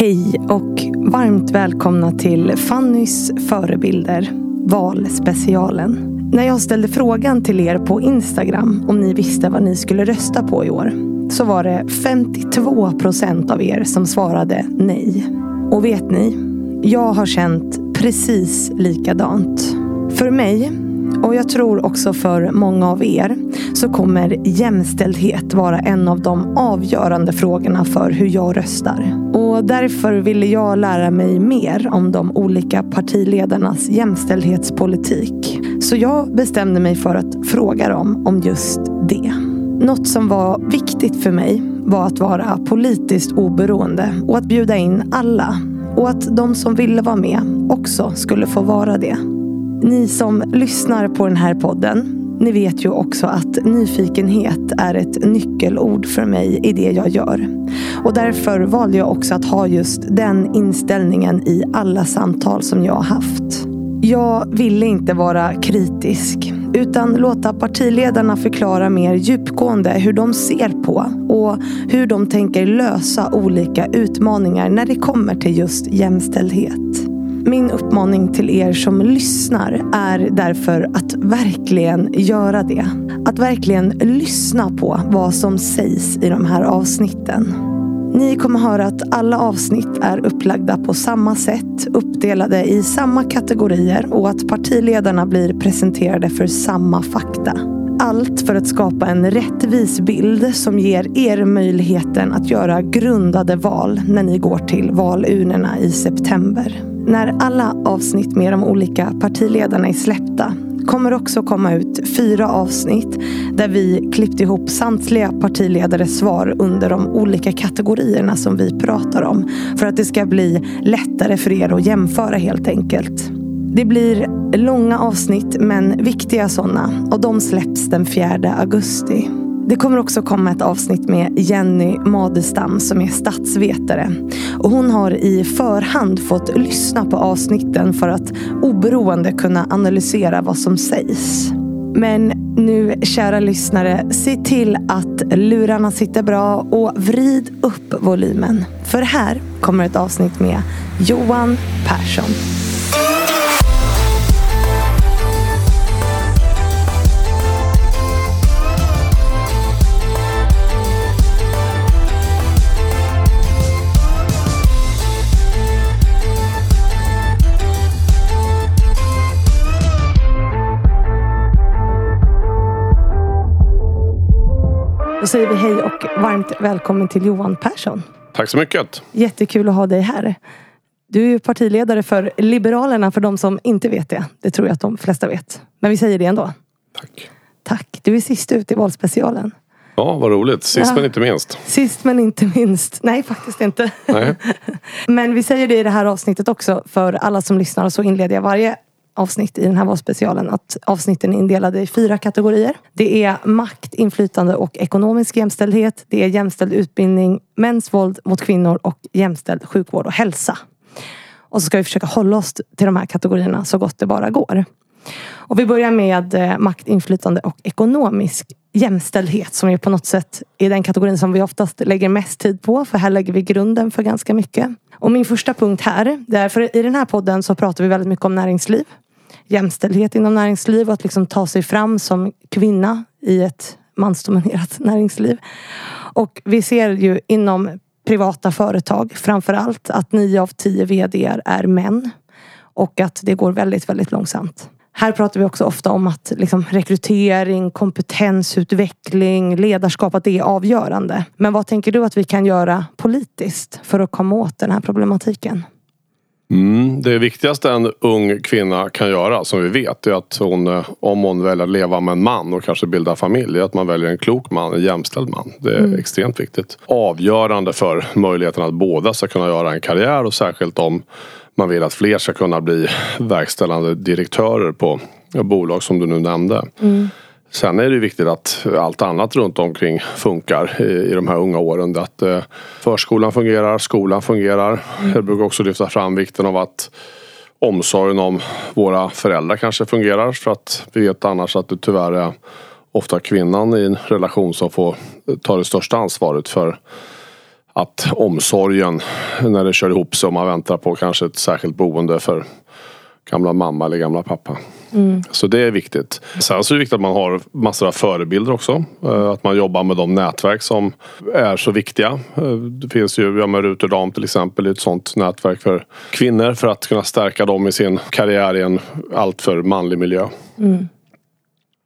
Hej och varmt välkomna till Fannys förebilder, valspecialen. När jag ställde frågan till er på Instagram om ni visste vad ni skulle rösta på i år så var det 52 procent av er som svarade nej. Och vet ni? Jag har känt precis likadant. För mig och jag tror också för många av er så kommer jämställdhet vara en av de avgörande frågorna för hur jag röstar. Och därför ville jag lära mig mer om de olika partiledarnas jämställdhetspolitik. Så jag bestämde mig för att fråga dem om just det. Något som var viktigt för mig var att vara politiskt oberoende och att bjuda in alla. Och att de som ville vara med också skulle få vara det. Ni som lyssnar på den här podden ni vet ju också att nyfikenhet är ett nyckelord för mig i det jag gör. Och därför valde jag också att ha just den inställningen i alla samtal som jag har haft. Jag ville inte vara kritisk utan låta partiledarna förklara mer djupgående hur de ser på och hur de tänker lösa olika utmaningar när det kommer till just jämställdhet. Min uppmaning till er som lyssnar är därför att verkligen göra det. Att verkligen lyssna på vad som sägs i de här avsnitten. Ni kommer höra att alla avsnitt är upplagda på samma sätt, uppdelade i samma kategorier och att partiledarna blir presenterade för samma fakta. Allt för att skapa en rättvis bild som ger er möjligheten att göra grundade val när ni går till valurnorna i september. När alla avsnitt med de olika partiledarna är släppta kommer också komma ut fyra avsnitt där vi klippt ihop samtliga partiledares svar under de olika kategorierna som vi pratar om. För att det ska bli lättare för er att jämföra helt enkelt. Det blir långa avsnitt men viktiga sådana och de släpps den 4 augusti. Det kommer också komma ett avsnitt med Jenny Madestam som är statsvetare. Och hon har i förhand fått lyssna på avsnitten för att oberoende kunna analysera vad som sägs. Men nu, kära lyssnare, se till att lurarna sitter bra och vrid upp volymen. För här kommer ett avsnitt med Johan Persson. Då säger vi hej och varmt välkommen till Johan Persson. Tack så mycket. Jättekul att ha dig här. Du är ju partiledare för Liberalerna för de som inte vet det. Det tror jag att de flesta vet. Men vi säger det ändå. Tack. Tack. Du är sist ut i valspecialen. Ja, vad roligt. Sist ja. men inte minst. Sist men inte minst. Nej, faktiskt inte. Nej. men vi säger det i det här avsnittet också för alla som lyssnar. Och så inleder jag varje avsnitt i den här valspecialen att avsnitten är indelade i fyra kategorier. Det är makt, inflytande och ekonomisk jämställdhet. Det är jämställd utbildning, mäns våld mot kvinnor och jämställd sjukvård och hälsa. Och så ska vi försöka hålla oss till de här kategorierna så gott det bara går. Och vi börjar med eh, makt, inflytande och ekonomisk jämställdhet som är på något sätt är den kategorin som vi oftast lägger mest tid på. För här lägger vi grunden för ganska mycket. Och min första punkt här, det är för i den här podden så pratar vi väldigt mycket om näringsliv jämställdhet inom näringsliv och att liksom ta sig fram som kvinna i ett mansdominerat näringsliv. Och vi ser ju inom privata företag framför allt att nio av tio vd är män. Och att det går väldigt, väldigt långsamt. Här pratar vi också ofta om att liksom, rekrytering, kompetensutveckling, ledarskap, att det är avgörande. Men vad tänker du att vi kan göra politiskt för att komma åt den här problematiken? Mm, det viktigaste en ung kvinna kan göra som vi vet är att hon, eh, om hon väljer att leva med en man och kanske bilda familj, är att man väljer en klok man, en jämställd man. Det är mm. extremt viktigt. Avgörande för möjligheten att båda ska kunna göra en karriär och särskilt om man vill att fler ska kunna bli verkställande direktörer på bolag som du nu nämnde. Mm. Sen är det viktigt att allt annat runt omkring funkar i, de här unga åren. Att eh, förskolan fungerar, skolan fungerar. Mm. Jag brukar också lyfta fram vikten av att omsorgen om våra föräldrar kanske fungerar. För att vi vet annars att det tyvärr är ofta kvinnan i en relation som får ta det största ansvaret för att omsorgen när det kör ihop sig och man väntar på kanske ett särskilt boende för gamla mamma eller gamla pappa. Mm. Så det är viktigt. Sen så är det viktigt att man har massor av förebilder också. Eh, att man jobbar med de nätverk som är så viktiga. Eh, det finns ju, ja med Ruterdam till exempel, ett sånt nätverk för kvinnor för att kunna stärka dem i sin karriär i en alltför manlig miljö. Mm.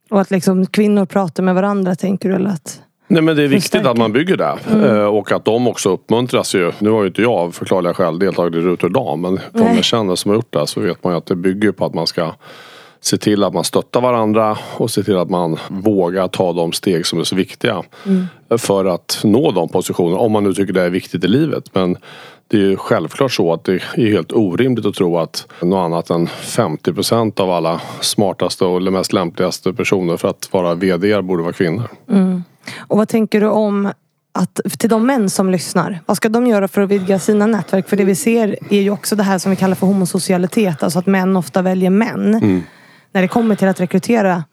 Och att liksom kvinnor pratar med varandra tänker du? Eller att... Nej men det är viktigt att man bygger det. Mm. Eh, och att de också uppmuntras ju. Nu har ju inte jag av förklarliga skäl deltagit i Ruterdam. Men de jag känner som har gjort det så vet man ju att det bygger på att man ska se till att man stöttar varandra och se till att man vågar ta de steg som är så viktiga. Mm. För att nå de positionerna. Om man nu tycker det är viktigt i livet. Men det är ju självklart så att det är helt orimligt att tro att något annat än 50% av alla smartaste och mest lämpligaste personer för att vara VD borde vara kvinnor. Mm. Och vad tänker du om att till de män som lyssnar, vad ska de göra för att vidga sina nätverk? För det vi ser är ju också det här som vi kallar för homosocialitet, alltså att män ofta väljer män. Mm. När det kommer till att rekrytera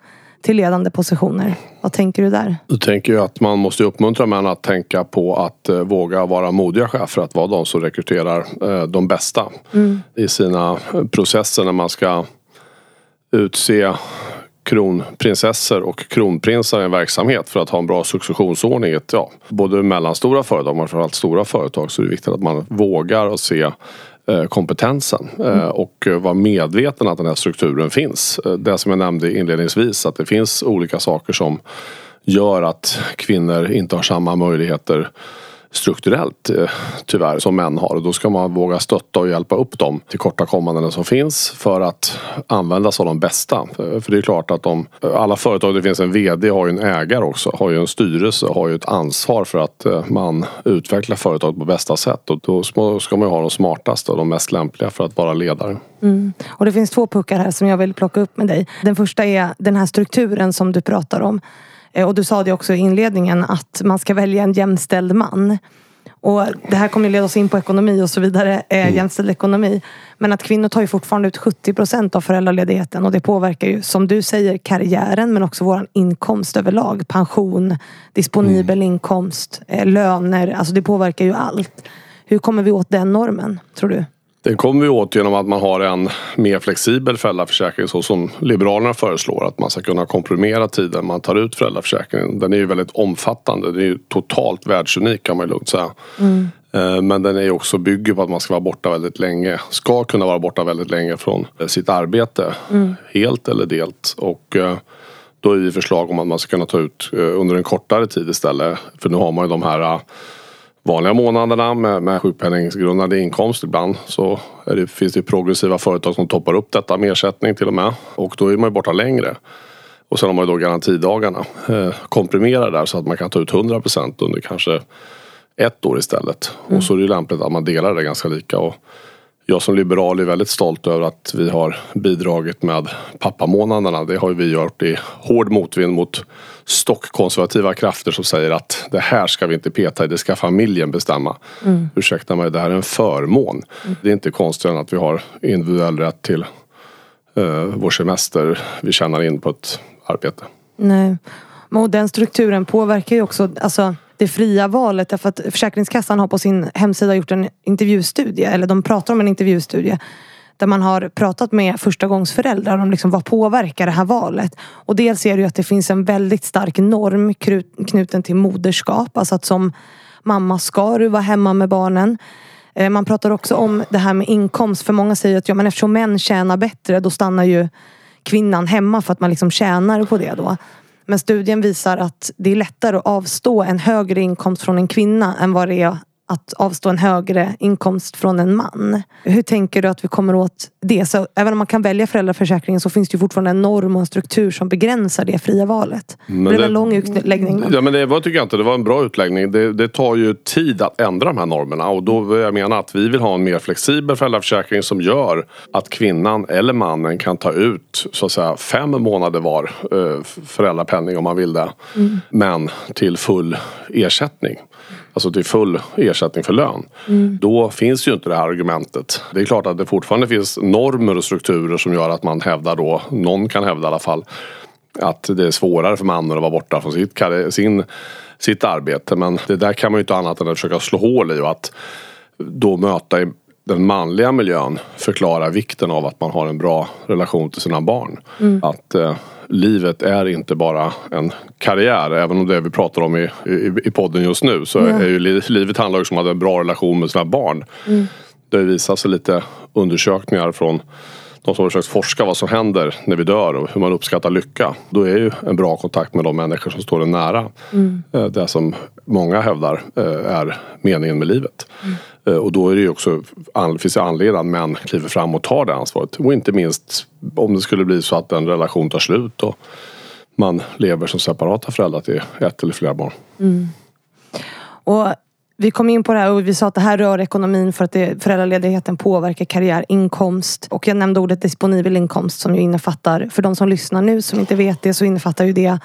till ledande positioner. Vad tänker du där? Jag tänker att man måste uppmuntra män att tänka på att eh, våga vara modiga chefer. Att vara de som rekryterar eh, de bästa mm. i sina processer när man ska utse kronprinsessor och kronprinsar i en verksamhet för att ha en bra successionsordning. Ja, både mellanstora företag men framförallt stora företag så är det viktigt att man vågar och se eh, kompetensen eh, mm. och vara medveten att den här strukturen finns. Eh, det som jag nämnde inledningsvis att det finns olika saker som gör att kvinnor inte har samma möjligheter strukturellt eh, tyvärr som män har. Och då ska man våga stötta och hjälpa upp de tillkortakommandena som finns för att använda sig av de bästa. För det är klart att de, alla företag det finns en VD har ju en ägare också, har ju en styrelse, har ju ett ansvar för att eh, man utvecklar företaget på bästa sätt. Och då ska man ju ha de smartaste och de mest lämpliga för att vara ledare. Mm. Och det finns två puckar här som jag vill plocka upp med dig. Den första är den här strukturen som du pratar om. Eh, och du sa det också i inledningen att man ska välja en jämställd man. Och det här kommer leda oss in på ekonomi och så vidare, eh, mm. jämställd ekonomi. Men att kvinnor tar ju fortfarande ut 70 procent av föräldraledigheten och det påverkar ju som du säger karriären men också vår inkomst överlag. Pension, disponibel mm. inkomst, eh, löner. Alltså det påverkar ju allt. Hur kommer vi åt den normen tror du? Den kommer vi åt genom att man har en mer flexibel föräldraförsäkring så som Liberalerna föreslår. Att man ska kunna komprimera tiden man tar ut föräldraförsäkringen. Den är ju väldigt omfattande. Den är ju totalt världsunik kan man lugnt säga. Mm. Eh, men den är också bygger på att man ska vara borta väldigt länge. Ska kunna vara borta väldigt länge från sitt arbete. Mm. Helt eller delt. Och eh, då är det förslag om att man ska kunna ta ut eh, under en kortare tid istället. För nu har man ju de här vanliga månaderna med, med sjukpenninggrundande inkomst. Ibland så det, finns det progressiva företag som toppar upp detta med ersättning till och med. Och då är man ju borta längre. Och sen har man ju då garantidagarna. Eh, komprimera där så att man kan ta ut 100% under kanske ett år istället. Mm. Och så är det ju lämpligt att man delar det ganska lika. Och jag som liberal är väldigt stolt över att vi har bidragit med pappamånaderna. Det har vi gjort i hård motvind mot stockkonservativa krafter som säger att det här ska vi inte peta i, det ska familjen bestämma. Mm. Ursäkta mig, det här är en förmån. Mm. Det är inte konstigt att vi har individuell rätt till uh, vår semester vi tjänar in på ett arbete. Nej, och den strukturen påverkar ju också alltså det fria valet. Därför att Försäkringskassan har på sin hemsida gjort en intervjustudie, eller de pratar om en intervjustudie där man har pratat med förstagångsföräldrar om liksom vad påverkar det här valet. Och dels är det ju att det finns en väldigt stark norm knuten till moderskap. Alltså att som mamma ska du vara hemma med barnen. Eh, man pratar också om det här med inkomst. För många säger att ja, men eftersom män tjänar bättre då stannar ju kvinnan hemma för att man liksom tjänar på det då. Men studien visar att det är lättare att avstå en högre inkomst från en kvinna än vad det är att avstå en högre inkomst från en man. Hur tänker du att vi kommer åt det? Så även om man kan välja föräldraförsäkringen så finns det ju fortfarande en norm och en struktur som begränsar det fria valet. Men det är en lång utläggning. Men... Ja men det var, tycker jag inte, det var en bra utläggning. Det, det tar ju tid att ändra de här normerna och då jag mena att vi vill ha en mer flexibel föräldraförsäkring som gör att kvinnan eller mannen kan ta ut så att säga fem månader var eh, föräldrapenning om man vill det. Mm. Men till full ersättning alltså till full ersättning för lön. Mm. Då finns ju inte det här argumentet. Det är klart att det fortfarande finns normer och strukturer som gör att man hävdar då, någon kan hävda i alla fall, att det är svårare för mannen att vara borta från sitt, sin sitt arbete. Men det där kan man ju inte annat än att försöka slå hål i och att då möta i den manliga miljön förklara vikten av att man har en bra relation till sina barn. Att eh, livet är inte bara en karriär. Även om det vi pratar om i, i, i podden just nu så är ju li, livet handlar också om att ha en bra relation med sina barn. Det har visat sig lite undersökningar från de som har försökt forska vad som händer när vi dör och hur man uppskattar lycka. Då är ju en bra kontakt med de människor som står en nära. eh, Det som många hävdar eh, är meningen med livet. Eh, Eh, och då är det ju också, finns det anledning att män kliver fram och tar det ansvaret. Och inte minst om det skulle bli så att en relation tar slut och man lever som separata föräldrar till ett eller flera barn. Mm. Och vi kom in på det här och vi sa att det här rör ekonomin för att det, föräldraledigheten påverkar karriär, inkomst. Och jag nämnde ordet disponibel inkomst som ju innefattar, för de som lyssnar nu som inte vet det så innefattar ju det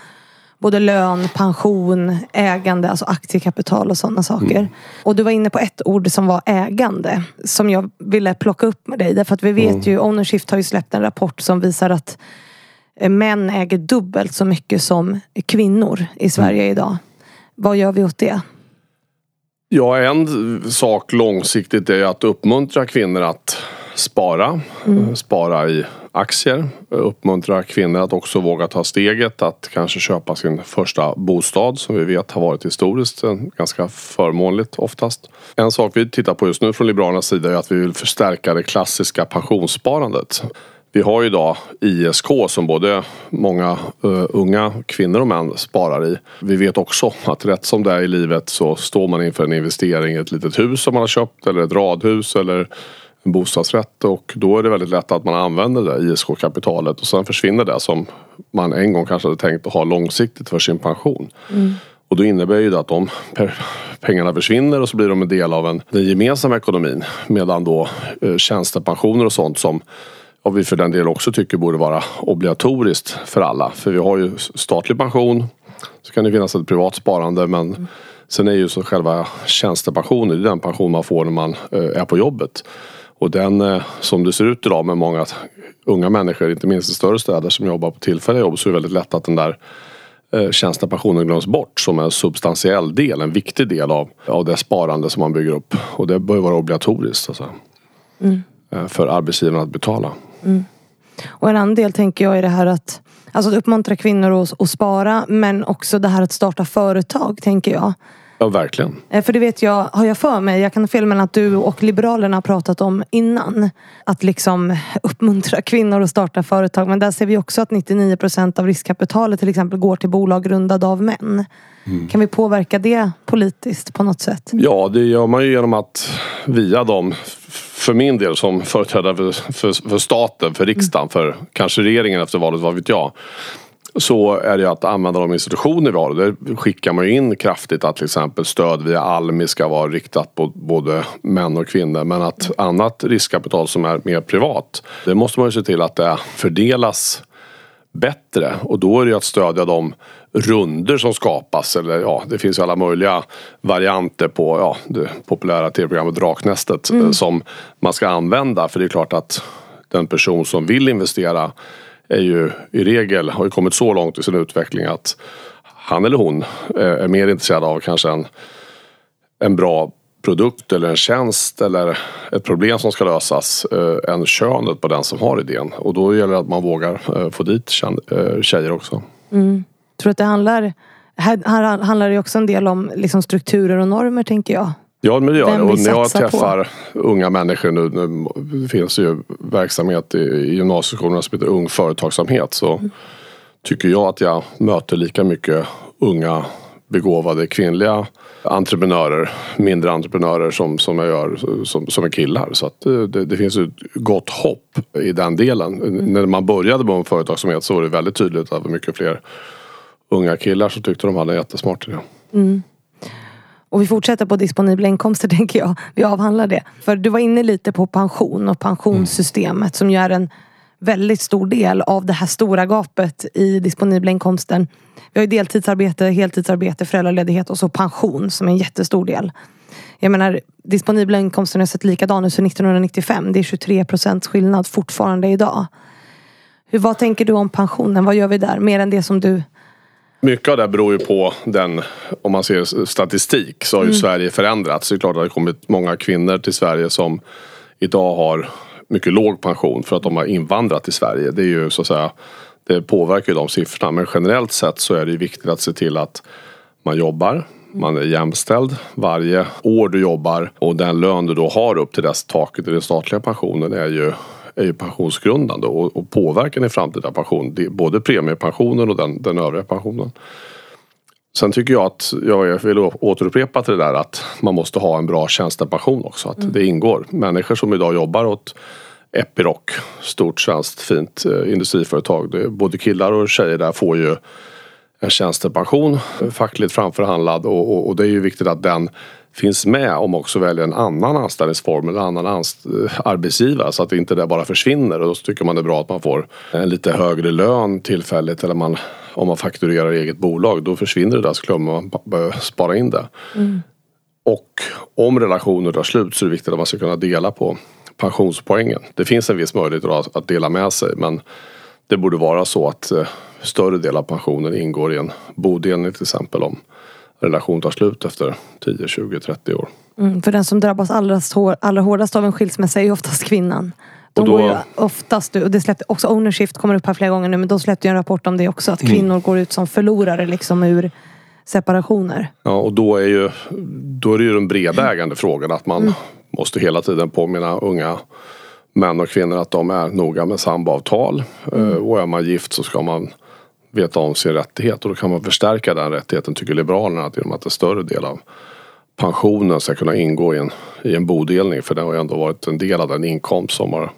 både lön, pension, ägande, alltså aktiekapital och sådana saker. Och du var inne på ett ord som var ägande. Som jag ville plocka upp med dig. Därför att vi vet ju, Ownershift har ju släppt en rapport som visar att eh, män äger dubbelt så mycket som kvinnor i Sverige idag. Vad gör vi åt det? Ja, en sak långsiktigt är att uppmuntra kvinnor att spara. Eh, Spara i aktier. Eh, uppmuntra kvinnor att också våga ta steget att kanske köpa sin första bostad som vi vet har varit historiskt ganska förmånligt oftast. En sak vi tittar på just nu från Liberalernas sida är att vi vill förstärka det klassiska pensionssparandet. Vi har ju idag ISK som både många uh, unga kvinnor och män sparar i. Vi vet också att rätt som det är i livet så står man inför en investering i ett litet hus som man har köpt eller ett radhus eller en bostadsrätt och då är det väldigt lätt att man använder det ISK-kapitalet och sen försvinner det som man en gång kanske hade tänkt att ha långsiktigt för sin pension. Och då innebär ju det att de pe- pengarna försvinner och så blir de en del av en, den gemensamma ekonomin. Medan då eh, tjänstepensioner och sånt som ja, vi för den del också tycker borde vara obligatoriskt för alla. För vi har ju statlig pension, så kan det finnas ett privat sparande men sen är ju så själva tjänstepensionen, det är den pension man får när man eh, är på jobbet. Och den, eh, som det ser ut idag med många unga människor, inte minst i större städer som jobbar på tillfälliga jobb, så är det väldigt lätt att den där eh, tjänstepensionen glöms bort som en substantiell del, en viktig del av, av det sparande som man bygger upp. Och det bör vara obligatoriskt alltså, eh, för arbetsgivaren att betala. Och en annan del tänker jag är det här att Alltså att uppmuntra kvinnor att, att spara men också det här att starta företag tänker jag. Ja, verkligen. Eh, För det vet jag, har jag för mig, jag kan ha fel men att du och Liberalerna har pratat om innan. Att liksom uppmuntra kvinnor att starta företag. Men där ser vi också att 99% av riskkapitalet till exempel går till bolag grundade av män. Kan vi påverka det politiskt på något sätt? Ja, det gör man ju genom att via dem, för min del som företrädare för, för, för staten, för riksdagen, för kanske regeringen efter valet, vad vet jag. Så är det att använda de institutioner vi har. Där skickar man ju in kraftigt att till exempel stöd via Almi ska vara riktat på både män och kvinnor. Men att annat riskkapital som är mer privat, det måste man ju se till att det fördelas bättre. Och då är det att stödja de runder som skapas. Eller ja, det finns ju alla möjliga varianter på ja, det populära tv-programmet Draknästet eh, som man ska använda. För det är klart att den person som vill investera är ju i regel, har ju kommit så långt i sin utveckling att han eller hon eh, är mer intresserad av kanske en, en bra produkt eller en tjänst eller ett problem som ska lösas eh, än könet på den som har idén. Och då gäller det att man vågar eh, få dit eh, tjejer också. Mm. tror att det handlar här, här handlar det också en del om liksom strukturer och normer tänker jag. Ja men det gör det. Och när jag satsar på. träffar unga människor nu, nu det finns ju verksamhet i, i gymnasieskolorna som heter Ung Företagsamhet så tycker jag att jag möter lika mycket unga begåvade kvinnliga entreprenörer, mindre entreprenörer som, som jag gör som, som är killar. Så att det, det, det finns ett gott hopp i den delen. När man började med Företagsamhet så var det väldigt tydligt att det var mycket fler unga killar som tyckte de hade en jättesmart idé. Och vi fortsätter på disponibla inkomster tänker jag. Vi avhandlar det. För du var inne lite på pension och pensionssystemet som ju är en väldigt stor del av det här stora gapet i disponibla inkomsten. Vi har ju deltidsarbete, heltidsarbete, föräldraledighet och så pension som är en jättestor del. Jag menar, disponibla inkomsten har sett likadan ut sedan 1995. Det är 23 procents skillnad fortfarande idag. Hur, vad tänker du om pensionen? Vad gör vi där? Mer än det som du mycket av det beror ju på den, om man ser statistik, så har ju Sverige förändrats. Det är klart att det har kommit många kvinnor till Sverige som idag har mycket låg pension för att de har invandrat till Sverige. Det är ju så att säga, det påverkar ju de siffrorna. Men generellt sett så är det ju viktigt att se till att man jobbar, man är jämställd varje år du jobbar och den lön du då har upp till dess taket i den statliga pensionen är ju, är ju pensionsgrundande och, och påverkar din framtida pension. Både premiepensionen och den, den övriga pensionen. Sen tycker jag att, jag vill återupprepa till det där att man måste ha en bra tjänstepension också. Att det ingår. Människor som idag jobbar åt Epiroc, stort svenskt fint eh, industriföretag. Det både killar och tjejer där får ju en tjänstepension fackligt framförhandlad och, och, och det är ju viktigt att den finns med om också väljer en annan anställningsform eller annan anst- eh, arbetsgivare så att inte det bara försvinner och då tycker man det är bra att man får en lite högre lön tillfälligt eller man, om man fakturerar eget bolag då försvinner det där så glömmer man spara in det. Och om relationer tar slut så är det viktigt att man ska kunna dela på pensionspoängen. Det finns en viss möjlighet att, att dela med sig men det borde vara så att eh, större del av pensionen ingår i en bodelning till exempel om relation tar slut efter 10, 20, 30 år. Mm, för den som drabbas allra, hår, allra hårdast av en skilsmässa är ju oftast kvinnan. De Och då- går ju oftast, och det släppte, också Ownershift kommer upp här flera gånger nu, men de släppte ju en rapport om det också. Att kvinnor går ut som förlorare liksom ur separationer. Ja, och då är, ju, då är det ju den breda ägande frågan att man måste hela tiden påminna unga män och kvinnor att de är noga med samboavtal. Eh, Och är man gift så ska man veta om sin rättighet och då kan man förstärka den rättigheten tycker Liberalerna genom att en större del av pensionen ska kunna ingå i en, i en bodelning för det har ju ändå varit en del av den inkomst som har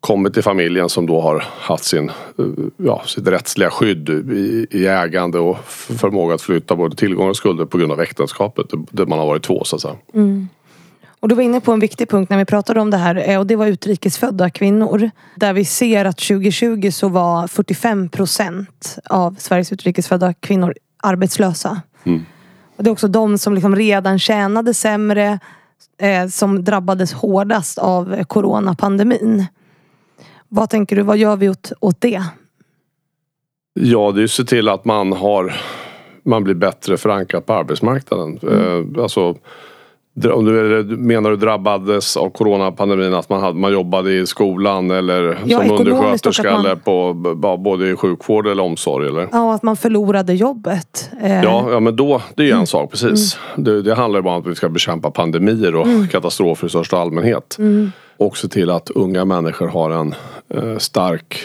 kommit till familjen som då har haft sin, eh, ja, sitt rättsliga skydd i, i ägande och förmåga att flytta både tillgångar och skulder på grund av äktenskapet. Där man har varit två så att säga. Mm. Och du var inne på en viktig punkt när vi pratade om det här eh, och det var utrikesfödda kvinnor. Där vi ser att 2020 så var 45 procent av Sveriges utrikesfödda kvinnor arbetslösa. Och det är också de som liksom redan tjänade sämre eh, som drabbades hårdast av coronapandemin. Vad tänker du, vad gör vi åt, åt det? Ja, det är ju se till att man har man blir bättre förankrad på arbetsmarknaden. Eh, alltså, om du, menar du drabbades av coronapandemin att man, hade, man jobbade i skolan eller Ja, som undersköterska man- eller på, både i sjukvård eller omsorg? Eller? Ja, att man förlorade jobbet. Eh, Ja, ja men då, det är ju en sak precis. Det, det handlar ju bara om att vi ska bekämpa pandemier och katastrofer i största allmänhet. Och se till att unga människor har en eh, stark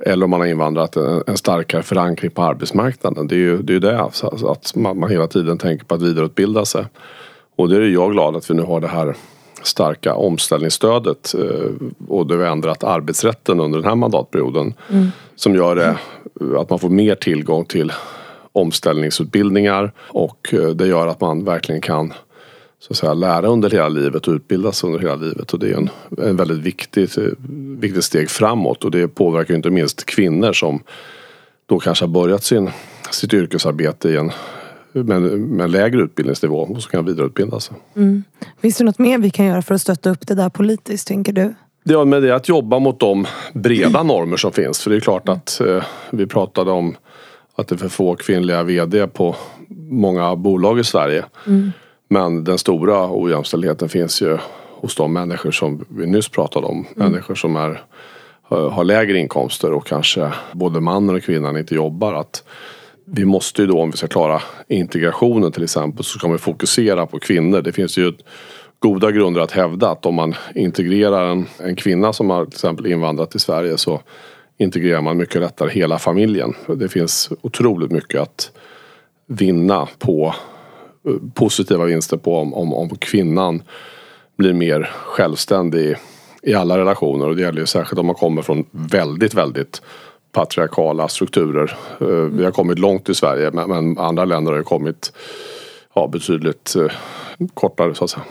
eller om man har invandrat en, en starkare förankring på arbetsmarknaden. Det är ju det, är ju det så, så att man, man hela tiden tänker på att vidareutbilda sig. Och det är jag glad att vi nu har det här starka omställningsstödet eh, och det har ändrat arbetsrätten under den här mandatperioden. Som gör det eh, att man får mer tillgång till omställningsutbildningar och eh, det gör att man verkligen kan så att säga, lära under hela livet och utbildas under hela livet. Och det är en, en väldigt viktigt, eh, viktigt steg framåt och det påverkar inte minst kvinnor som då kanske har börjat sin, sitt yrkesarbete i en, med, med lägre utbildningsnivå och så kan vidareutbilda sig. Finns det något mer vi kan göra för att stötta upp det där politiskt, tänker du? Ja, men det är att jobba mot de breda normer som finns. För det är klart att eh, vi pratade om att det är för få kvinnliga VD på många bolag i Sverige. Men den stora ojämställdheten finns ju hos de människor som vi nyss pratade om. Människor som är, har har lägre inkomster och kanske både mannen och kvinnan inte jobbar. Att vi måste ju då om vi ska klara integrationen till exempel så ska vi fokusera på kvinnor. Det finns ju goda grunder att hävda att om man integrerar en, en kvinna som har till exempel invandrat till Sverige så integrerar man mycket lättare hela familjen. Det finns otroligt mycket att vinna på eh, positiva vinster på om, om, om kvinnan blir mer självständig i, i alla relationer och det gäller ju särskilt om man kommer från väldigt, väldigt patriarkala strukturer. Eh, Vi har kommit långt i Sverige men, andra länder har ju kommit ja, betydligt eh, kortare så att säga.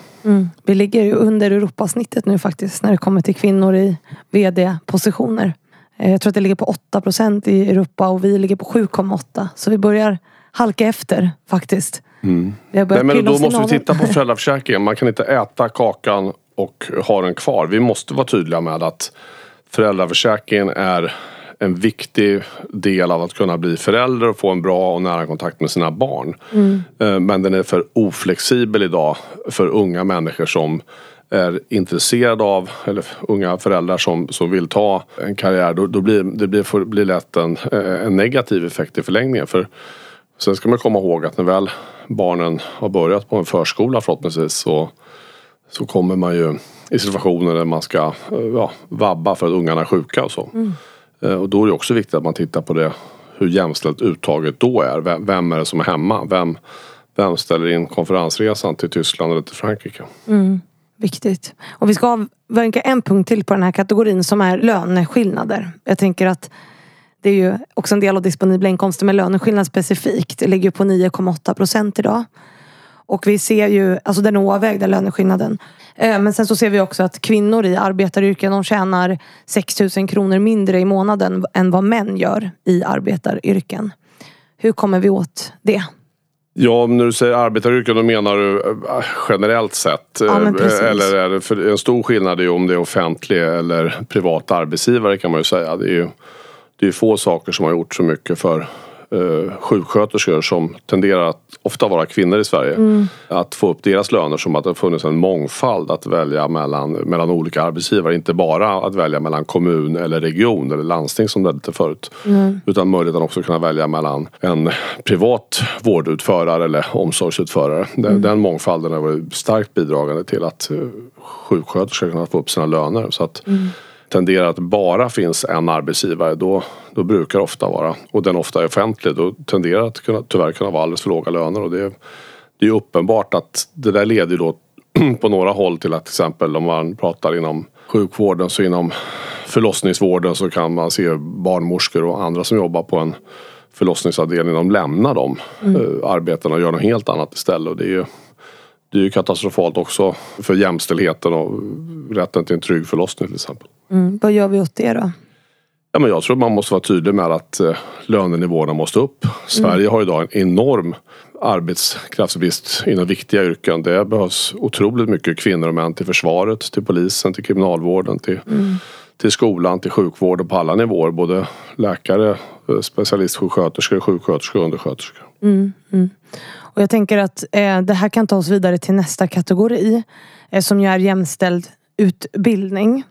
Vi ligger ju under Europasnittet nu faktiskt när det kommer till kvinnor i VD-positioner. Eh, Jag tror att det ligger på 8 procent i Europa och vi ligger på 7,8. Så vi börjar halka efter faktiskt. Har Nej, men då måste vi titta på föräldraförsäkringen. Man kan inte äta kakan och ha den kvar. Vi måste vara tydliga med att föräldraförsäkringen är en viktig del av att kunna bli förälder och få en bra och nära kontakt med sina barn. Eh, Men den är för oflexibel idag för unga människor som är intresserade av, eller unga föräldrar som, som vill ta en karriär. Då, då blir det blir, får, blir lätt en, eh, en negativ effekt i förlängningen. För sen ska man komma ihåg att när väl barnen har börjat på en förskola förhoppningsvis så, så kommer man ju i situationer där man ska eh, ja, vabba för att ungarna är sjuka och så. Eh, Eh, och då är det också viktigt att man tittar på det hur jämställt uttaget då är. Vem, är det som är hemma? Vem, vem ställer in konferensresan till Tyskland eller till Frankrike? Mm, viktigt. Och vi ska avverka en punkt till på den här kategorin som är löneskillnader. Jag tänker att det är ju också en del av disponibla inkomster med löneskillnad specifikt. Det ligger på 9,8 procent idag. Och vi ser ju, alltså den oavvägda löneskillnaden. Eh, Men sen så ser vi också att kvinnor i arbetaryrken de tjänar 6 000 kronor mindre i månaden än vad män gör i arbetaryrken. Hur kommer vi åt det? Ja, när du säger arbetaryrken då menar du eh, generellt sett? Ja, eh, eller är det, för en stor skillnad är ju om det är offentlig eller privat arbetsgivare kan man ju säga. Det är ju det är få saker som har gjort så mycket för eh, sjuksköterskor som tenderar att ofta vara kvinnor i Sverige. Mm. Att få upp deras löner som att det har funnits en mångfald att välja mellan, mellan olika arbetsgivare. Inte bara att välja mellan kommun eller region eller landsting som det hette förut. Utan möjligheten också kunna välja mellan en privat vårdutförare eller omsorgsutförare. Den, den mångfalden har varit starkt bidragande till att eh, sjuksköterskor kunnat få upp sina löner. Så att tenderar att bara finns en arbetsgivare då, då brukar det ofta vara, och den ofta är offentlig, då tenderar att kunna, tyvärr kunna vara alldeles för låga löner. Och det, är- det är uppenbart att det där leder då på några håll till att till exempel om man pratar inom sjukvården så inom förlossningsvården så kan man se barnmorskor och andra som jobbar på en förlossningsavdelning, de lämnar de eh, arbetena och gör något helt annat istället. Och det är ju det är ju katastrofalt också för jämställdheten och rätten till en trygg förlossning till exempel. Mm. Vad gör vi åt det då? Ja, men jag tror man måste vara tydlig med att eh, lönenivåerna måste upp. Sverige har idag en enorm arbetskraftsbrist inom viktiga yrken. Det behövs otroligt mycket kvinnor och män till försvaret, till polisen, till kriminalvården, till, till skolan, till sjukvården på alla nivåer. Både läkare, eh, specialistsjuksköterskor, sjuksköterskor och undersköterskor. Och jag tänker att eh, det här kan ta oss vidare till nästa kategori. Eh, som ju är jämställd utbildning.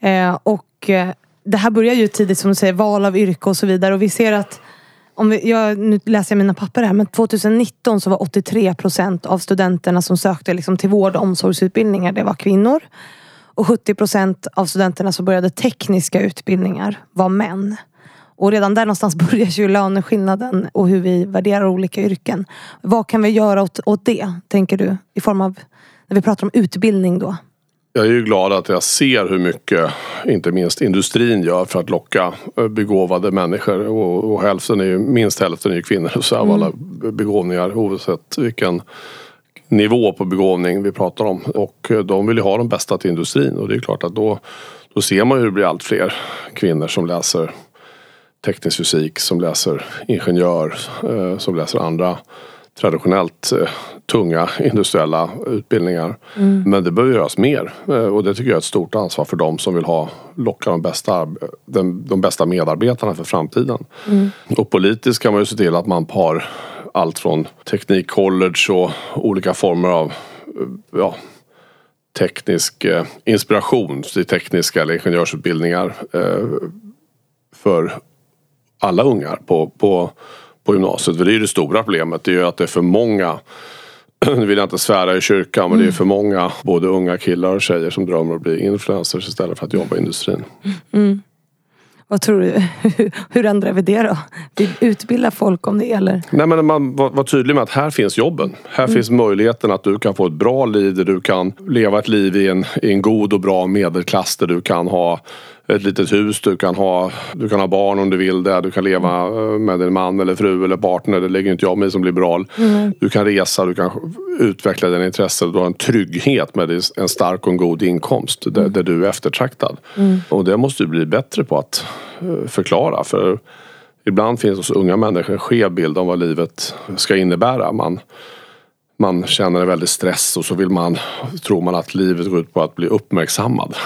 Eh, och eh, det här börjar ju tidigt som du säger, val av yrke och så vidare. Och vi ser att om vi, jag, nu läser jag mina papper här, men 2019 så var 83 procent av studenterna som sökte liksom till vård och omsorgsutbildningar, det var kvinnor. Och 70 procent av studenterna som började tekniska utbildningar var män. Och redan där någonstans börjar ju löneskillnaden och hur vi värderar olika yrken. Vad kan vi göra åt, åt det, tänker du? I form av, när vi pratar om utbildning då. Jag är ju glad att jag ser hur mycket, inte minst industrin gör för att locka eh, begåvade människor. Och, och hälften är ju, minst hälften är ju kvinnor. Så av alla begåvningar oavsett vilken nivå på begåvning vi pratar om. Och eh, de vill ju ha de bästa till industrin. Och det är klart att då, då ser man hur det blir allt fler kvinnor som läser teknisk fysik, som läser ingenjör, eh, som läser andra traditionellt eh, tunga industriella utbildningar. Men det behöver göras mer eh, och det tycker jag är ett stort ansvar för dem som vill ha locka de bästa, den, de bästa medarbetarna för framtiden. Och politiskt kan man ju se till att man har allt från teknikcollege och olika former av ja, teknisk inspiration till tekniska eller ingenjörsutbildningar för alla ungar på, på, på gymnasiet. För det är ju det stora problemet. Det är ju att det är för många nu vill jag inte svära i kyrkan men det är för många både unga killar och tjejer som drömmer om att bli influencers istället för att jobba i industrin. Vad tror du? Hur ändrar vi det då? Vi utbildar folk om det eller? Nej men man var, var tydlig med att här finns jobben. Här finns möjligheten att du kan få ett bra liv där du kan leva ett liv i en, i en god och bra medelklass där du kan ha ett litet hus, du kan ha, du kan ha barn om du vill det, du kan leva eh, med din man eller fru eller partner. Det lägger inte jag mig som liberal. Du kan resa, du kan utveckla dina intressen. Du har en trygghet med en stark och en god inkomst där, där du är eftertraktad. Och det måste du bli bättre på att eh, förklara. För Ibland finns hos unga människor en skev bild om vad livet ska innebära. Man, man känner en väldig stress och så vill man, tror man att livet går ut på att bli uppmärksammad.